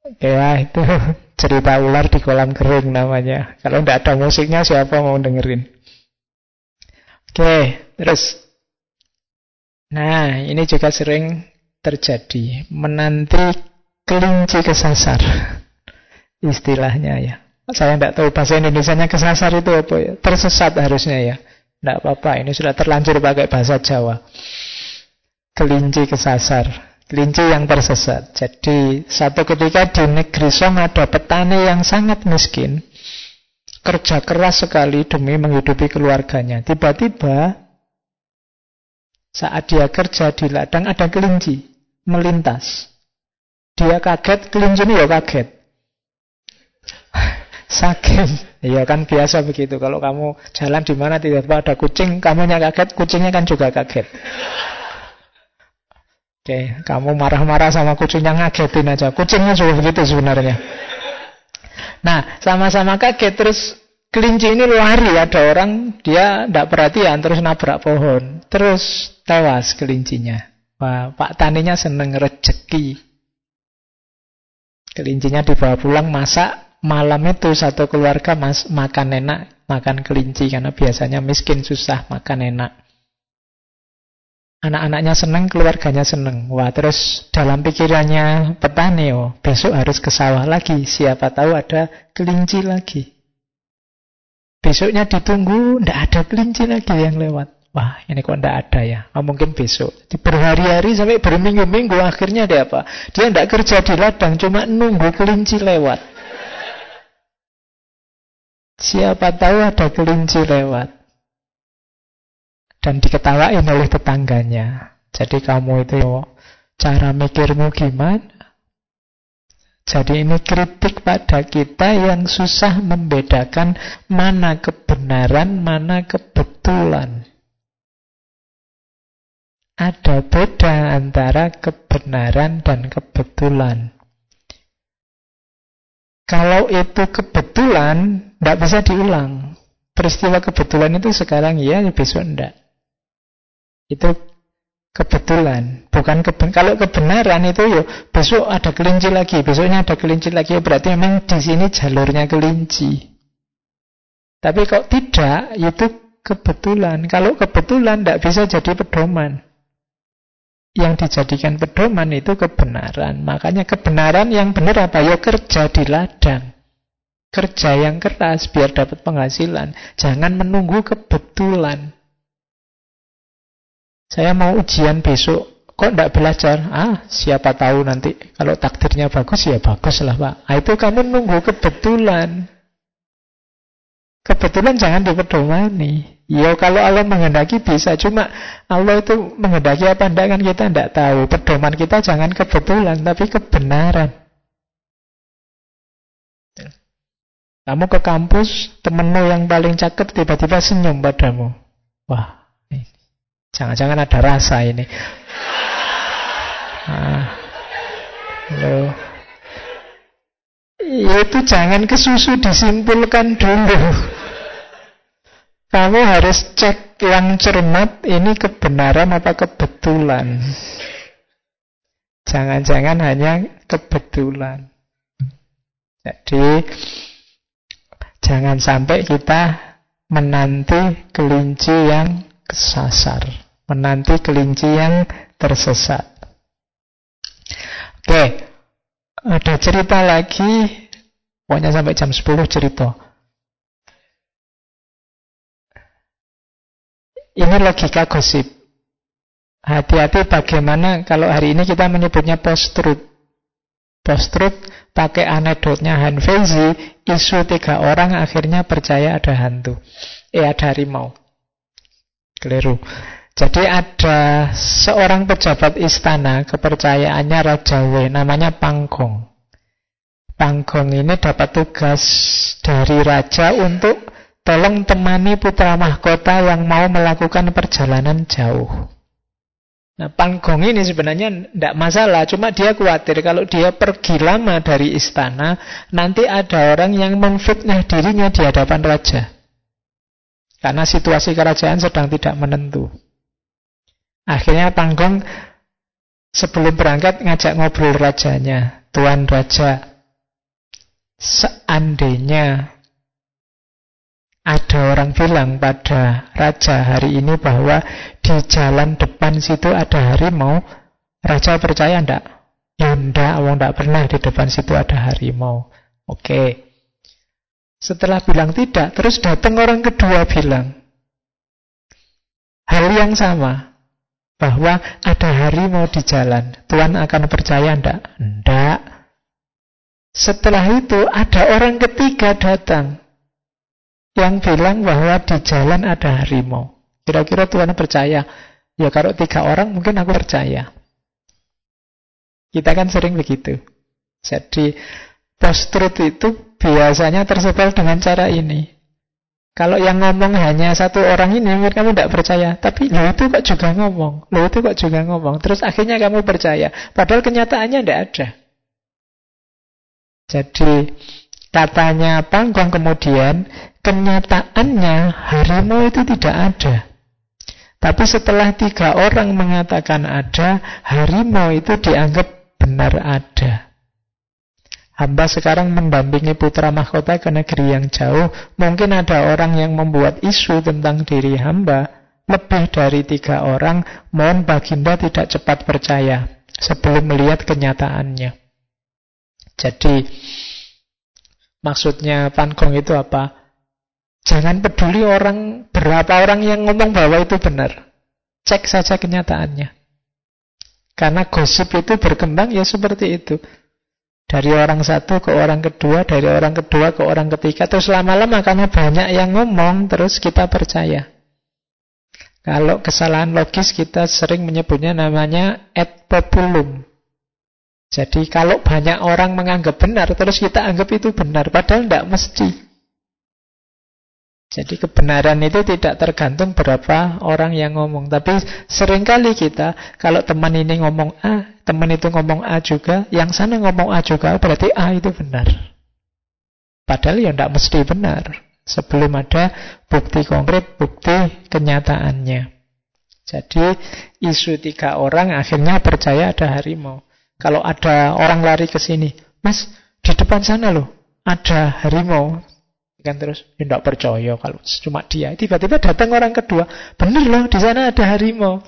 Oke okay, ya, itu cerita ular di kolam kering namanya. Kalau tidak ada musiknya siapa mau dengerin? Oke, okay, terus. Nah, ini juga sering terjadi. Menanti kelinci kesasar istilahnya ya saya tidak tahu bahasa Indonesia nya kesasar itu apa ya tersesat harusnya ya Tidak apa-apa, ini sudah terlanjur pakai bahasa Jawa. Kelinci kesasar. Kelinci yang tersesat. Jadi satu ketika di negeri Song ada petani yang sangat miskin. Kerja keras sekali demi menghidupi keluarganya. Tiba-tiba saat dia kerja di ladang ada kelinci melintas. Dia kaget, kelinci ini ya kaget. Saking Iya kan biasa begitu. Kalau kamu jalan di mana tiba-tiba ada kucing, kamunya kaget, kucingnya kan juga kaget. Oke, kamu marah-marah sama kucingnya ngagetin aja. Kucingnya juga begitu sebenarnya. Nah, sama-sama kaget terus kelinci ini lari ada orang dia tidak perhatian terus nabrak pohon. Terus tewas kelincinya. Wah, Pak Taninya seneng rezeki. Kelincinya dibawa pulang masak malam itu satu keluarga mas, makan enak, makan kelinci karena biasanya miskin susah makan enak. Anak-anaknya senang, keluarganya senang. Wah, terus dalam pikirannya petani, oh, besok harus ke sawah lagi. Siapa tahu ada kelinci lagi. Besoknya ditunggu, ndak ada kelinci lagi yang lewat. Wah, ini kok ndak ada ya? Oh, mungkin besok. Di berhari-hari sampai berminggu-minggu akhirnya dia apa? Dia ndak kerja di ladang, cuma nunggu kelinci lewat. Siapa tahu ada kelinci lewat. Dan diketawain oleh tetangganya. Jadi kamu itu cara mikirmu gimana? Jadi ini kritik pada kita yang susah membedakan mana kebenaran, mana kebetulan. Ada beda antara kebenaran dan kebetulan. Kalau itu kebetulan, tidak bisa diulang. Peristiwa kebetulan itu sekarang iya, besok enggak. Itu kebetulan, bukan keben kalau kebenaran itu ya besok ada kelinci lagi, besoknya ada kelinci lagi, berarti memang di sini jalurnya kelinci. Tapi kok tidak, itu kebetulan. Kalau kebetulan tidak bisa jadi pedoman. Yang dijadikan pedoman itu kebenaran. Makanya kebenaran yang benar apa? Ya kerja di ladang. Kerja yang keras biar dapat penghasilan. Jangan menunggu kebetulan. Saya mau ujian besok. Kok tidak belajar? Ah, siapa tahu nanti. Kalau takdirnya bagus, ya bagus lah Pak. Ah, itu kamu nunggu kebetulan. Kebetulan jangan dipedomani. Ya kalau Allah menghendaki bisa. Cuma Allah itu menghendaki apa enggak kan kita tidak tahu. Pedoman kita jangan kebetulan, tapi kebenaran. Kamu ke kampus, temenmu yang paling cakep tiba-tiba senyum padamu. Wah, jangan-jangan ada rasa ini. Ah, lo. Ya itu jangan kesusu disimpulkan dulu. Kamu harus cek yang cermat ini kebenaran apa kebetulan. Jangan-jangan hanya kebetulan. Jadi Jangan sampai kita menanti kelinci yang kesasar, menanti kelinci yang tersesat. Oke, ada cerita lagi, pokoknya sampai jam 10 cerita. Ini logika gosip. Hati-hati bagaimana kalau hari ini kita menyebutnya post-truth. Post-truth pakai anekdotnya Han Feizi, isu tiga orang akhirnya percaya ada hantu. Eh, ada harimau. Keliru. Jadi ada seorang pejabat istana, kepercayaannya Raja Wei, namanya Panggong. Panggong ini dapat tugas dari raja untuk tolong temani putra mahkota yang mau melakukan perjalanan jauh. Nah, Panggong ini sebenarnya tidak masalah, cuma dia khawatir kalau dia pergi lama dari istana, nanti ada orang yang memfitnah dirinya di hadapan raja. Karena situasi kerajaan sedang tidak menentu. Akhirnya Panggong sebelum berangkat ngajak ngobrol rajanya. Tuan Raja, seandainya ada orang bilang pada raja hari ini bahwa di jalan depan situ ada harimau. Raja percaya ndak? Ya ndak, wong ndak pernah di depan situ ada harimau. Oke. Setelah bilang tidak, terus datang orang kedua bilang, hal yang sama. Bahwa ada harimau di jalan. Tuhan akan percaya ndak? Ndak. Setelah itu ada orang ketiga datang. Yang bilang bahwa di jalan ada harimau. Kira-kira Tuhan percaya? Ya kalau tiga orang mungkin aku percaya. Kita kan sering begitu. Jadi post-truth itu biasanya tersebar dengan cara ini. Kalau yang ngomong hanya satu orang ini, mungkin kamu tidak percaya. Tapi lo itu kok juga ngomong. Lo itu kok juga ngomong. Terus akhirnya kamu percaya. Padahal kenyataannya tidak ada. Jadi katanya panggung kemudian, kenyataannya harimau itu tidak ada. Tapi setelah tiga orang mengatakan ada, harimau itu dianggap benar ada. Hamba sekarang mendampingi putra mahkota ke negeri yang jauh. Mungkin ada orang yang membuat isu tentang diri hamba. Lebih dari tiga orang, mohon baginda tidak cepat percaya sebelum melihat kenyataannya. Jadi, maksudnya Gong itu apa? Jangan peduli orang, berapa orang yang ngomong bahwa itu benar. Cek saja kenyataannya. Karena gosip itu berkembang ya seperti itu. Dari orang satu ke orang kedua, dari orang kedua ke orang ketiga. Terus lama-lama karena banyak yang ngomong, terus kita percaya. Kalau kesalahan logis kita sering menyebutnya namanya et populum. Jadi kalau banyak orang menganggap benar, terus kita anggap itu benar. Padahal tidak mesti. Jadi kebenaran itu tidak tergantung berapa orang yang ngomong. Tapi sering kali kita, kalau teman ini ngomong A, teman itu ngomong A juga, yang sana ngomong A juga, berarti A itu benar. Padahal ya tidak mesti benar. Sebelum ada bukti konkret, bukti kenyataannya. Jadi isu tiga orang akhirnya percaya ada harimau. Kalau ada orang lari ke sini, Mas, di depan sana loh, ada harimau. Kan terus tidak percaya kalau cuma dia. Tiba-tiba datang orang kedua, benar loh di sana ada harimau.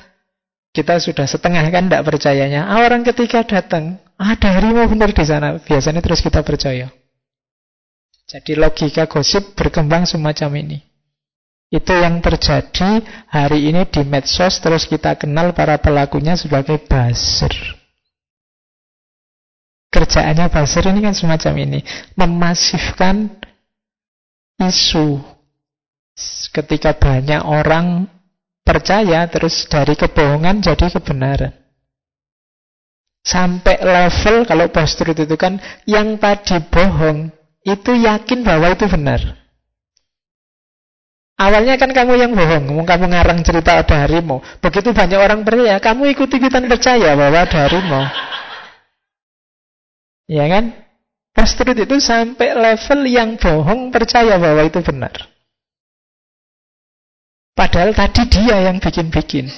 Kita sudah setengah kan tidak percayanya. Ah, orang ketiga datang, ada harimau benar di sana. Biasanya terus kita percaya. Jadi logika gosip berkembang semacam ini. Itu yang terjadi hari ini di medsos terus kita kenal para pelakunya sebagai buzzer. Kerjaannya buzzer ini kan semacam ini, memasifkan isu. Ketika banyak orang percaya, terus dari kebohongan jadi kebenaran. Sampai level kalau post itu kan yang tadi bohong itu yakin bahwa itu benar. Awalnya kan kamu yang bohong, kamu ngarang cerita ada harimau. Begitu banyak orang percaya, kamu ikut-ikutan percaya bahwa ada harimau. Ya kan? Post-truth itu sampai level yang bohong percaya bahwa itu benar. Padahal tadi dia yang bikin-bikin.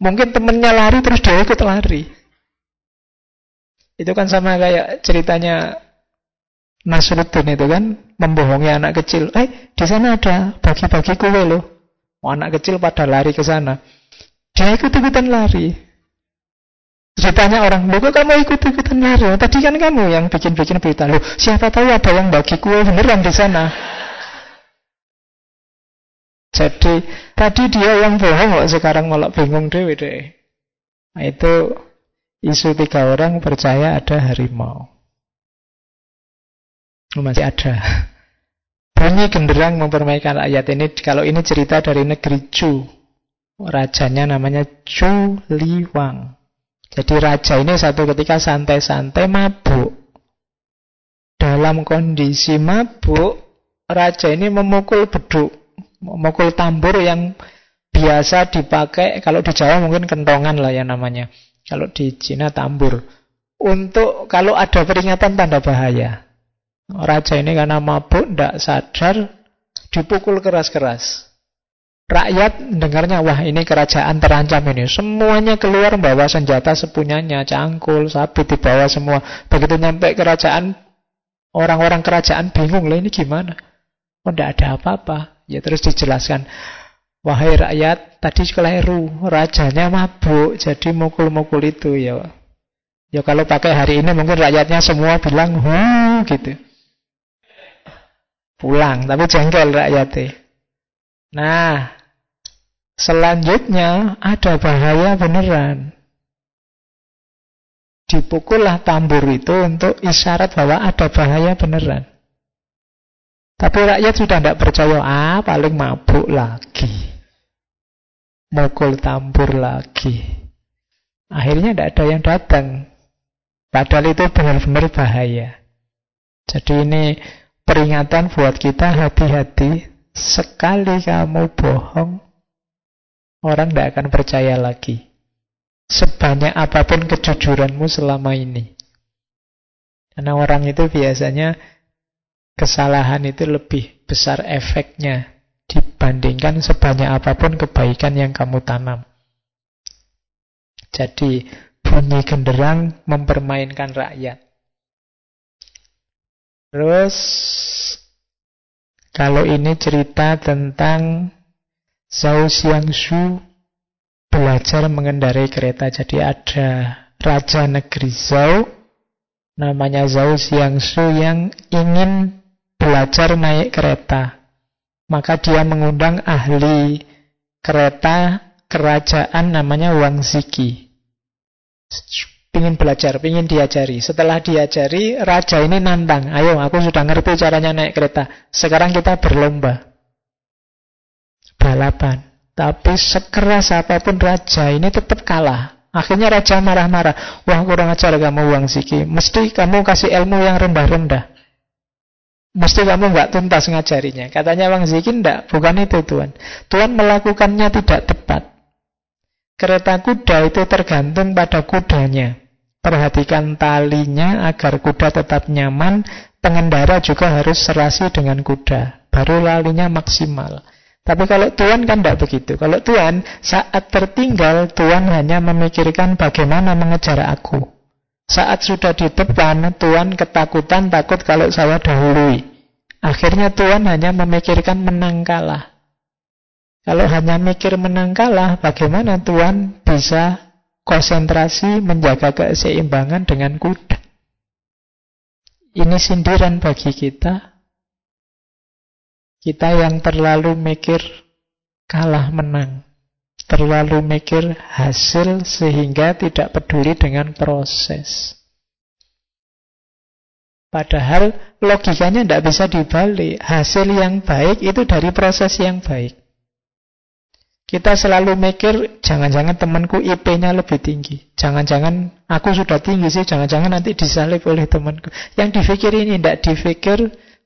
Mungkin temennya lari terus dia ikut lari. Itu kan sama kayak ceritanya Nasruddin itu kan membohongi anak kecil. Eh, di sana ada bagi-bagi kue loh. Oh, anak kecil pada lari ke sana. Dia ikut-ikutan lari. Ditanya orang, lu kok kamu ikut-ikutan lari? Tadi kan kamu yang bikin-bikin berita. Loh, siapa tahu ada yang bagi kue beneran di sana. Jadi, tadi dia yang bohong kok sekarang malah bingung dewe deh. Nah, itu isu tiga orang percaya ada harimau. Oh, masih ada. Bunyi genderang mempermainkan ayat ini. Kalau ini cerita dari negeri Chu. Rajanya namanya Chu Liwang. Jadi raja ini satu ketika santai-santai mabuk. Dalam kondisi mabuk, raja ini memukul beduk, memukul tambur yang biasa dipakai, kalau di Jawa mungkin kentongan lah ya namanya. Kalau di Cina tambur. Untuk kalau ada peringatan tanda bahaya. Raja ini karena mabuk, tidak sadar, dipukul keras-keras. Rakyat dengarnya, wah ini kerajaan terancam ini. Semuanya keluar bawa senjata sepunyanya, cangkul, sabit dibawa semua. Begitu nyampe kerajaan, orang-orang kerajaan bingung lah ini gimana? Oh tidak ada apa-apa. Ya terus dijelaskan, wahai rakyat, tadi keliru, rajanya mabuk, jadi mukul-mukul itu ya. Ya kalau pakai hari ini mungkin rakyatnya semua bilang, hu gitu. Pulang, tapi jengkel rakyatnya. Nah, Selanjutnya ada bahaya beneran. Dipukullah tambur itu untuk isyarat bahwa ada bahaya beneran. Tapi rakyat sudah tidak percaya, ah paling mabuk lagi. Mukul tambur lagi. Akhirnya tidak ada yang datang. Padahal itu benar-benar bahaya. Jadi ini peringatan buat kita hati-hati. Sekali kamu bohong, orang tidak akan percaya lagi. Sebanyak apa pun kejujuranmu selama ini. Karena orang itu biasanya kesalahan itu lebih besar efeknya dibandingkan sebanyak apa pun kebaikan yang kamu tanam. Jadi bunyi genderang mempermainkan rakyat. Terus kalau ini cerita tentang Zhao Xiangshu belajar mengendarai kereta. Jadi ada raja negeri Zhao namanya Zhao Xiangshu yang ingin belajar naik kereta. Maka dia mengundang ahli kereta kerajaan namanya Wang Ziki. Pingin belajar, pingin diajari. Setelah diajari, raja ini nantang. Ayo, aku sudah ngerti caranya naik kereta. Sekarang kita berlomba. Balapan. Tapi sekeras apa pun raja ini tetap kalah. Akhirnya raja marah-marah. Wah, kurang ajar kamu Wang Ziki. Mesti kamu kasih ilmu yang rendah-rendah. Mesti kamu nggak tuntas ngajarinya. Katanya Wang Ziki enggak, bukan itu Tuhan. Tuhan melakukannya tidak tepat. Kereta kuda itu tergantung pada kudanya. Perhatikan talinya agar kuda tetap nyaman. Pengendara juga harus serasi dengan kuda. Baru lalinya maksimal. Tapi kalau Tuhan kan tidak begitu. Kalau Tuhan saat tertinggal, Tuhan hanya memikirkan bagaimana mengejar aku. Saat sudah di depan, Tuhan ketakutan takut kalau saya dahului. Akhirnya Tuhan hanya memikirkan menang kalah. Kalau hanya mikir menang kalah, bagaimana Tuhan bisa konsentrasi menjaga keseimbangan dengan kuda? Ini sindiran bagi kita. Kita yang terlalu mikir kalah menang. Terlalu mikir hasil sehingga tidak peduli dengan proses. Padahal logikanya tidak bisa dibalik. Hasil yang baik itu dari proses yang baik. Kita selalu mikir, jangan-jangan temanku IP-nya lebih tinggi. Jangan-jangan aku sudah tinggi sih, jangan-jangan nanti disalib oleh temanku. Yang dipikir ini tidak dipikir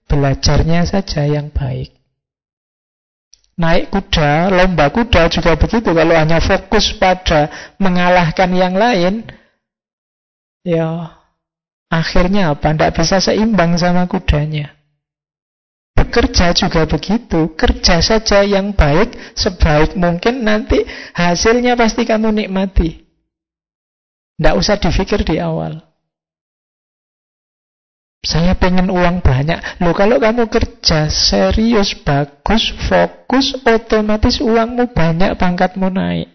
belajarnya saja yang baik. Naik kuda, lomba kuda juga begitu. Kalau hanya fokus pada mengalahkan yang lain, ya akhirnya apa? Tidak bisa seimbang sama kudanya. Bekerja juga begitu. Kerja saja yang baik, sebaik mungkin nanti hasilnya pasti kamu nikmati. Tidak usah dipikir di awal. Saya pengen uang banyak. Loh kalau kamu kerja serius, bagus, fokus, otomatis uangmu banyak, pangkatmu naik.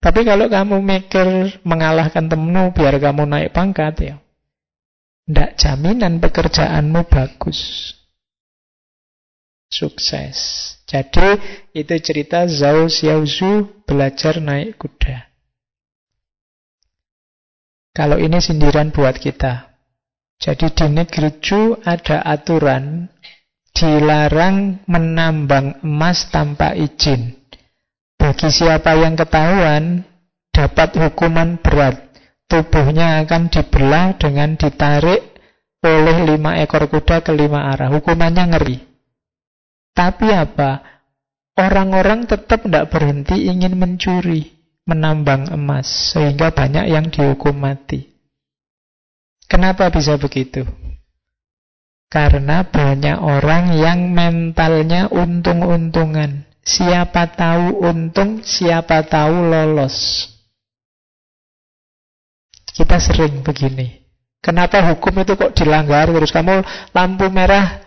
Tapi kalau kamu mikir mengalahkan temenmu biar kamu naik pangkat ya. Tidak jaminan pekerjaanmu bagus sukses. Jadi itu cerita Zhao Xiaozhu belajar naik kuda. Kalau ini sindiran buat kita. Jadi di negeri Chu ada aturan dilarang menambang emas tanpa izin. Bagi siapa yang ketahuan dapat hukuman berat. Tubuhnya akan dibelah dengan ditarik oleh lima ekor kuda ke lima arah. Hukumannya ngeri. Tapi apa? Orang-orang tetap tidak berhenti ingin mencuri, menambang emas, sehingga banyak yang dihukum mati. Kenapa bisa begitu? Karena banyak orang yang mentalnya untung-untungan. Siapa tahu untung, siapa tahu lolos. Kita sering begini. Kenapa hukum itu kok dilanggar terus kamu lampu merah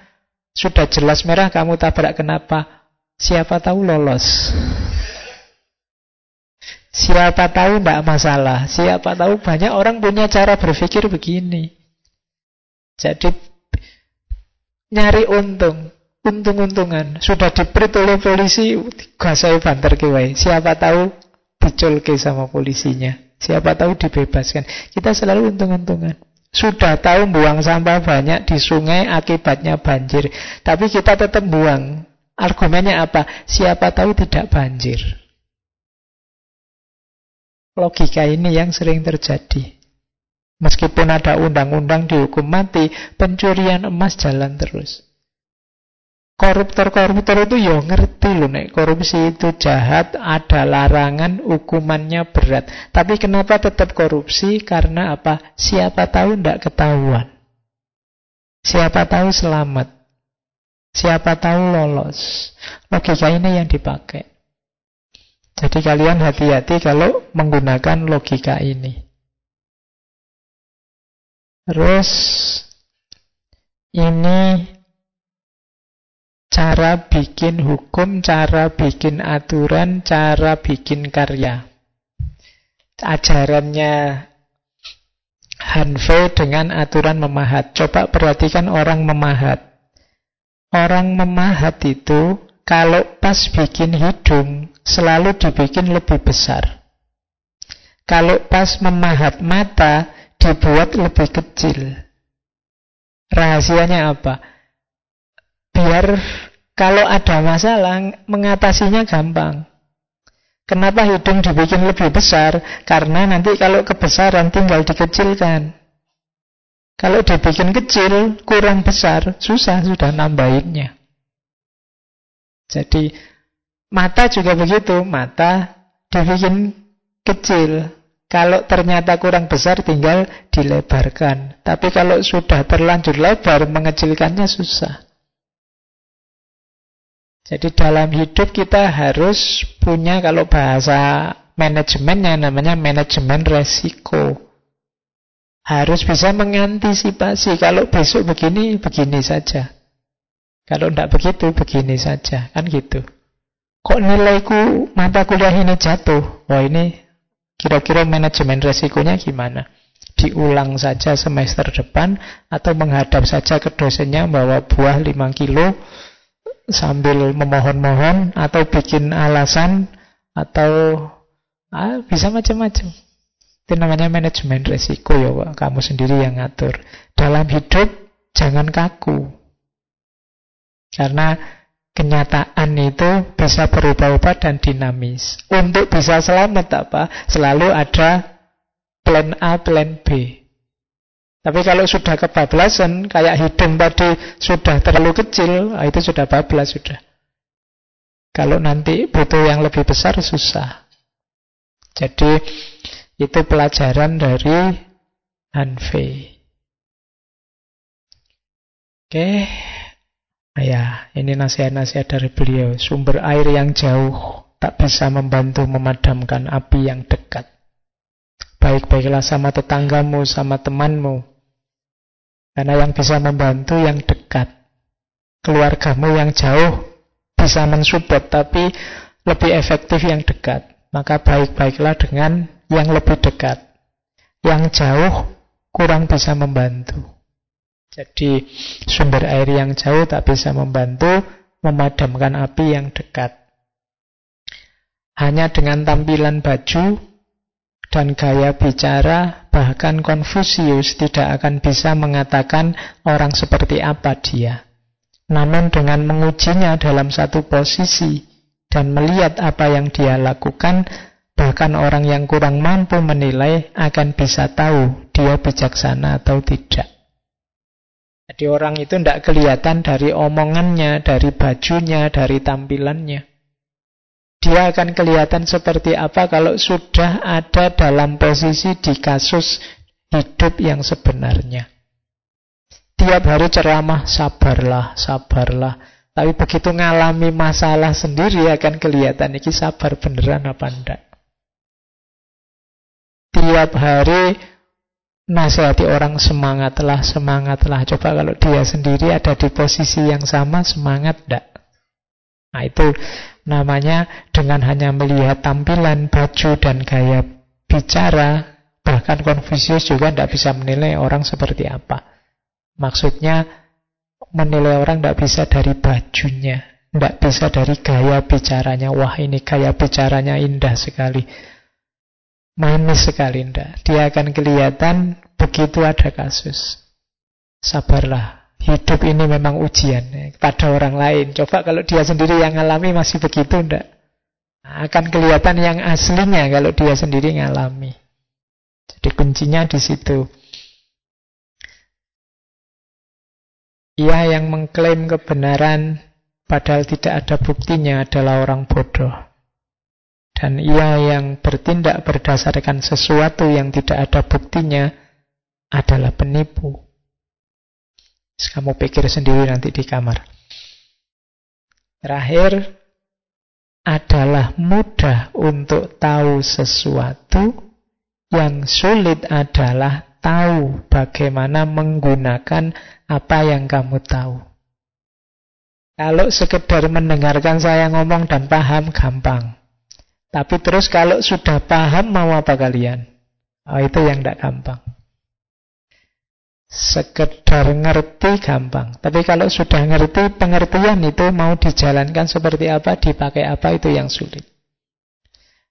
sudah jelas merah kamu tabrak kenapa? Siapa tahu lolos. Siapa tahu tidak masalah. Siapa tahu banyak orang punya cara berpikir begini. Jadi nyari untung. untung-untungan. Sudah diprit oleh polisi, gak saya banter ke Siapa tahu diculke sama polisinya. Siapa tahu dibebaskan. Kita selalu untung-untungan. Sudah tahu buang sampah banyak di sungai akibatnya banjir. Tapi kita tetap buang. Argumennya apa? Siapa tahu tidak banjir. Logika ini yang sering terjadi. Meskipun ada undang-undang dihukum mati, pencurian emas jalan terus. Koruptor-koruptor itu ya ngerti loh nek korupsi itu jahat, ada larangan, hukumannya berat. Tapi kenapa tetap korupsi? Karena apa? Siapa tahu ndak ketahuan. Siapa tahu selamat. Siapa tahu lolos. Logika ini yang dipakai. Jadi kalian hati-hati kalau menggunakan logika ini. Terus ini cara bikin hukum, cara bikin aturan, cara bikin karya. Ajarannya Hanfei dengan aturan memahat. Coba perhatikan orang memahat. Orang memahat itu kalau pas bikin hidung selalu dibikin lebih besar. Kalau pas memahat mata dibuat lebih kecil. Rahasianya apa? biar kalau ada masalah mengatasinya gampang. Kenapa hidung dibikin lebih besar? Karena nanti kalau kebesaran tinggal dikecilkan. Kalau dibikin kecil, kurang besar, susah sudah nambahinnya. Jadi mata juga begitu, mata dibikin kecil. Kalau ternyata kurang besar tinggal dilebarkan. Tapi kalau sudah terlanjur lebar, mengecilkannya susah. Jadi dalam hidup kita harus punya kalau bahasa manajemennya namanya manajemen resiko. Harus bisa mengantisipasi kalau besok begini, begini saja. Kalau tidak begitu, begini saja. Kan gitu. Kok nilaiku mata kuliah ini jatuh? Wah ini kira-kira manajemen resikonya gimana? Diulang saja semester depan atau menghadap saja ke dosennya bawa buah 5 kilo sambil memohon-mohon atau bikin alasan atau ah, bisa macam-macam. Itu namanya manajemen resiko ya Pak. Kamu sendiri yang ngatur. Dalam hidup jangan kaku. Karena kenyataan itu bisa berubah-ubah dan dinamis. Untuk bisa selamat apa? Selalu ada plan A, plan B. Tapi kalau sudah kebablasan, kayak hidung tadi sudah terlalu kecil, ah, itu sudah bablas sudah. Kalau nanti butuh yang lebih besar, susah. Jadi, itu pelajaran dari Hanfei. Oke, nah ya, ini nasihat-nasihat dari beliau. Sumber air yang jauh tak bisa membantu memadamkan api yang dekat. Baik-baiklah sama tetanggamu, sama temanmu, karena yang bisa membantu yang dekat. Keluargamu yang jauh bisa mensupport, tapi lebih efektif yang dekat. Maka baik-baiklah dengan yang lebih dekat. Yang jauh kurang bisa membantu. Jadi sumber air yang jauh tak bisa membantu memadamkan api yang dekat. Hanya dengan tampilan baju dan gaya bicara, bahkan Konfusius tidak akan bisa mengatakan orang seperti apa dia. Namun dengan mengujinya dalam satu posisi dan melihat apa yang dia lakukan, bahkan orang yang kurang mampu menilai akan bisa tahu dia bijaksana atau tidak. Jadi orang itu tidak kelihatan dari omongannya, dari bajunya, dari tampilannya. Dia akan kelihatan seperti apa kalau sudah ada dalam posisi di kasus hidup yang sebenarnya. Tiap hari ceramah, sabarlah, sabarlah. Tapi begitu ngalami masalah sendiri akan kelihatan ini sabar beneran apa enggak. Tiap hari nasihati orang semangatlah, semangatlah. Coba kalau dia sendiri ada di posisi yang sama, semangat enggak? Nah itu namanya dengan hanya melihat tampilan baju dan gaya bicara, bahkan Konfusius juga tidak bisa menilai orang seperti apa. Maksudnya menilai orang tidak bisa dari bajunya, tidak bisa dari gaya bicaranya. Wah ini gaya bicaranya indah sekali. Manis sekali indah. Dia akan kelihatan begitu ada kasus. Sabarlah. Hidup ini memang ujian ya, pada orang lain. Coba kalau dia sendiri yang alami masih begitu enggak? akan kelihatan yang aslinya kalau dia sendiri ngalami. Jadi kuncinya di situ. Ia yang mengklaim kebenaran padahal tidak ada buktinya adalah orang bodoh. Dan ia yang bertindak berdasarkan sesuatu yang tidak ada buktinya adalah penipu. Kamu pikir sendiri nanti di kamar. Terakhir, adalah mudah untuk tahu sesuatu, yang sulit adalah tahu bagaimana menggunakan apa yang kamu tahu. Kalau sekedar mendengarkan saya ngomong dan paham, gampang. Tapi terus kalau sudah paham, mau apa kalian? Oh, itu yang tidak gampang. Sekedar ngerti gampang. Tapi kalau sudah ngerti, pengertian itu mau dijalankan seperti apa, dipakai apa, itu yang sulit.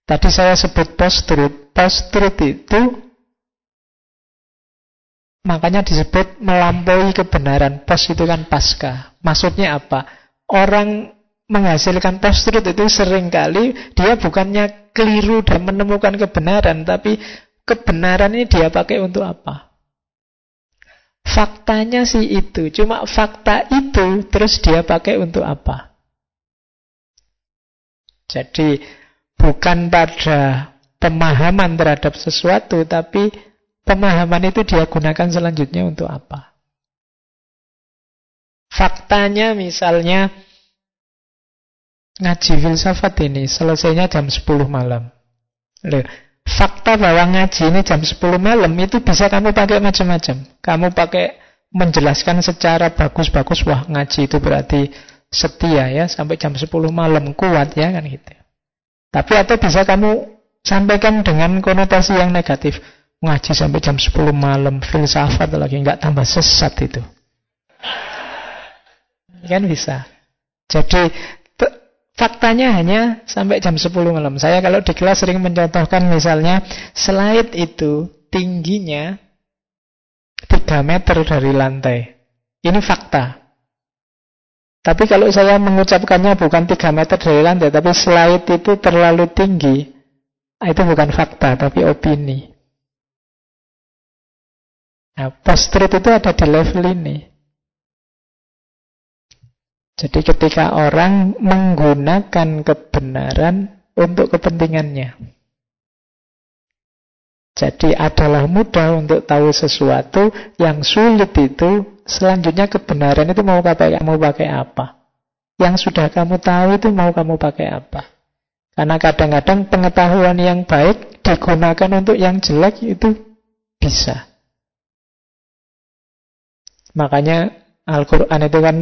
Tadi saya sebut post-truth. Post-truth itu makanya disebut melampaui kebenaran. Post itu kan pasca. Maksudnya apa? Orang menghasilkan post-truth itu sering kali dia bukannya keliru dan menemukan kebenaran, tapi kebenaran ini dia pakai untuk apa? Faktanya sih itu, cuma fakta itu terus dia pakai untuk apa? Jadi bukan pada pemahaman terhadap sesuatu, tapi pemahaman itu dia gunakan selanjutnya untuk apa? Faktanya misalnya ngaji filsafat ini selesainya jam 10 malam. Loh, fakta bahwa ngaji ini jam 10 malam itu bisa kamu pakai macam-macam. Kamu pakai menjelaskan secara bagus-bagus, wah ngaji itu berarti setia ya, sampai jam 10 malam kuat ya kan gitu. Tapi atau bisa kamu sampaikan dengan konotasi yang negatif. Ngaji sampai jam 10 malam, filsafat lagi, nggak tambah sesat itu. Kan bisa. Jadi Faktanya hanya sampai jam 10 malam. Saya kalau di kelas sering mencontohkan misalnya slide itu tingginya 3 meter dari lantai. Ini fakta. Tapi kalau saya mengucapkannya bukan 3 meter dari lantai, tapi slide itu terlalu tinggi, ah, itu bukan fakta, tapi opini. Nah, post-truth itu ada di level ini. Jadi ketika orang menggunakan kebenaran untuk kepentingannya. Jadi adalah mudah untuk tahu sesuatu yang sulit itu selanjutnya kebenaran itu mau pakai mau pakai apa? Yang sudah kamu tahu itu mau kamu pakai apa? Karena kadang-kadang pengetahuan yang baik digunakan untuk yang jelek itu bisa. Makanya Al-Quran itu kan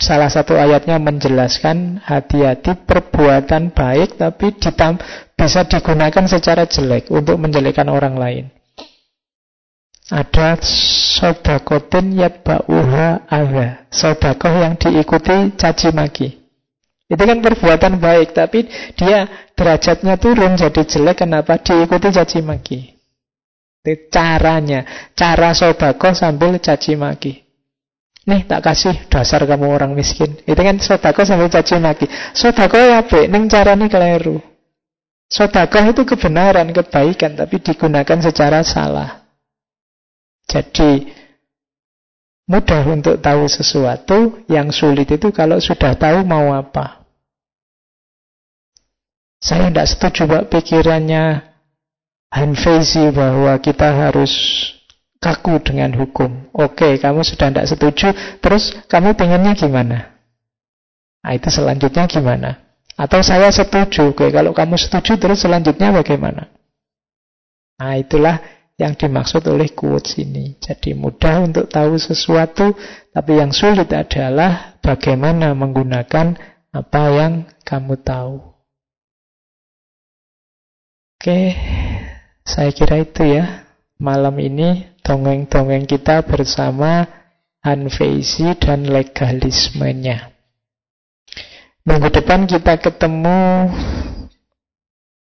Salah satu ayatnya menjelaskan hati-hati perbuatan baik tapi ditam bisa digunakan secara jelek untuk menjelekkan orang lain. Ada sodakotin yatba'uha ada. Sodakoh yang diikuti caci maki. Itu kan perbuatan baik, tapi dia derajatnya turun jadi jelek. Kenapa? Diikuti caci maki. Caranya. Cara sodakoh sambil caci maki. Nih tak kasih dasar kamu orang miskin. Itu kan sodako sampai caci maki. Sodako ya apa? Neng caranya keliru. Sodako itu kebenaran, kebaikan, tapi digunakan secara salah. Jadi mudah untuk tahu sesuatu, yang sulit itu kalau sudah tahu mau apa. Saya tidak setuju pak pikirannya Hanfezi bahwa kita harus kaku dengan hukum. Oke, kamu sudah tidak setuju, terus kamu pengennya gimana? Nah, itu selanjutnya gimana? Atau saya setuju, oke, kalau kamu setuju, terus selanjutnya bagaimana? Nah, itulah yang dimaksud oleh quotes ini. Jadi mudah untuk tahu sesuatu, tapi yang sulit adalah bagaimana menggunakan apa yang kamu tahu. Oke, saya kira itu ya malam ini dongeng-dongeng kita bersama Hanfeisi dan legalismenya. Minggu depan kita ketemu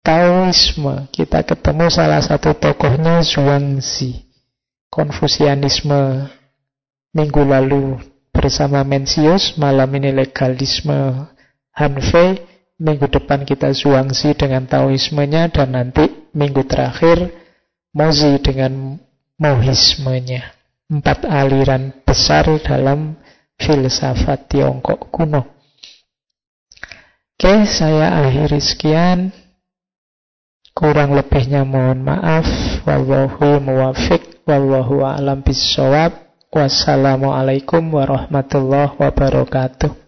Taoisme. Kita ketemu salah satu tokohnya Zhuangzi. Konfusianisme minggu lalu bersama Mencius, malam ini legalisme Hanfei, minggu depan kita Zhuangzi dengan Taoismenya, dan nanti minggu terakhir Mozi dengan Mohismenya. Empat aliran besar dalam filsafat Tiongkok kuno. Oke, saya akhiri sekian. Kurang lebihnya mohon maaf. Wallahu muwafiq. Wallahu a'lam bisawab. Wassalamualaikum warahmatullahi wabarakatuh.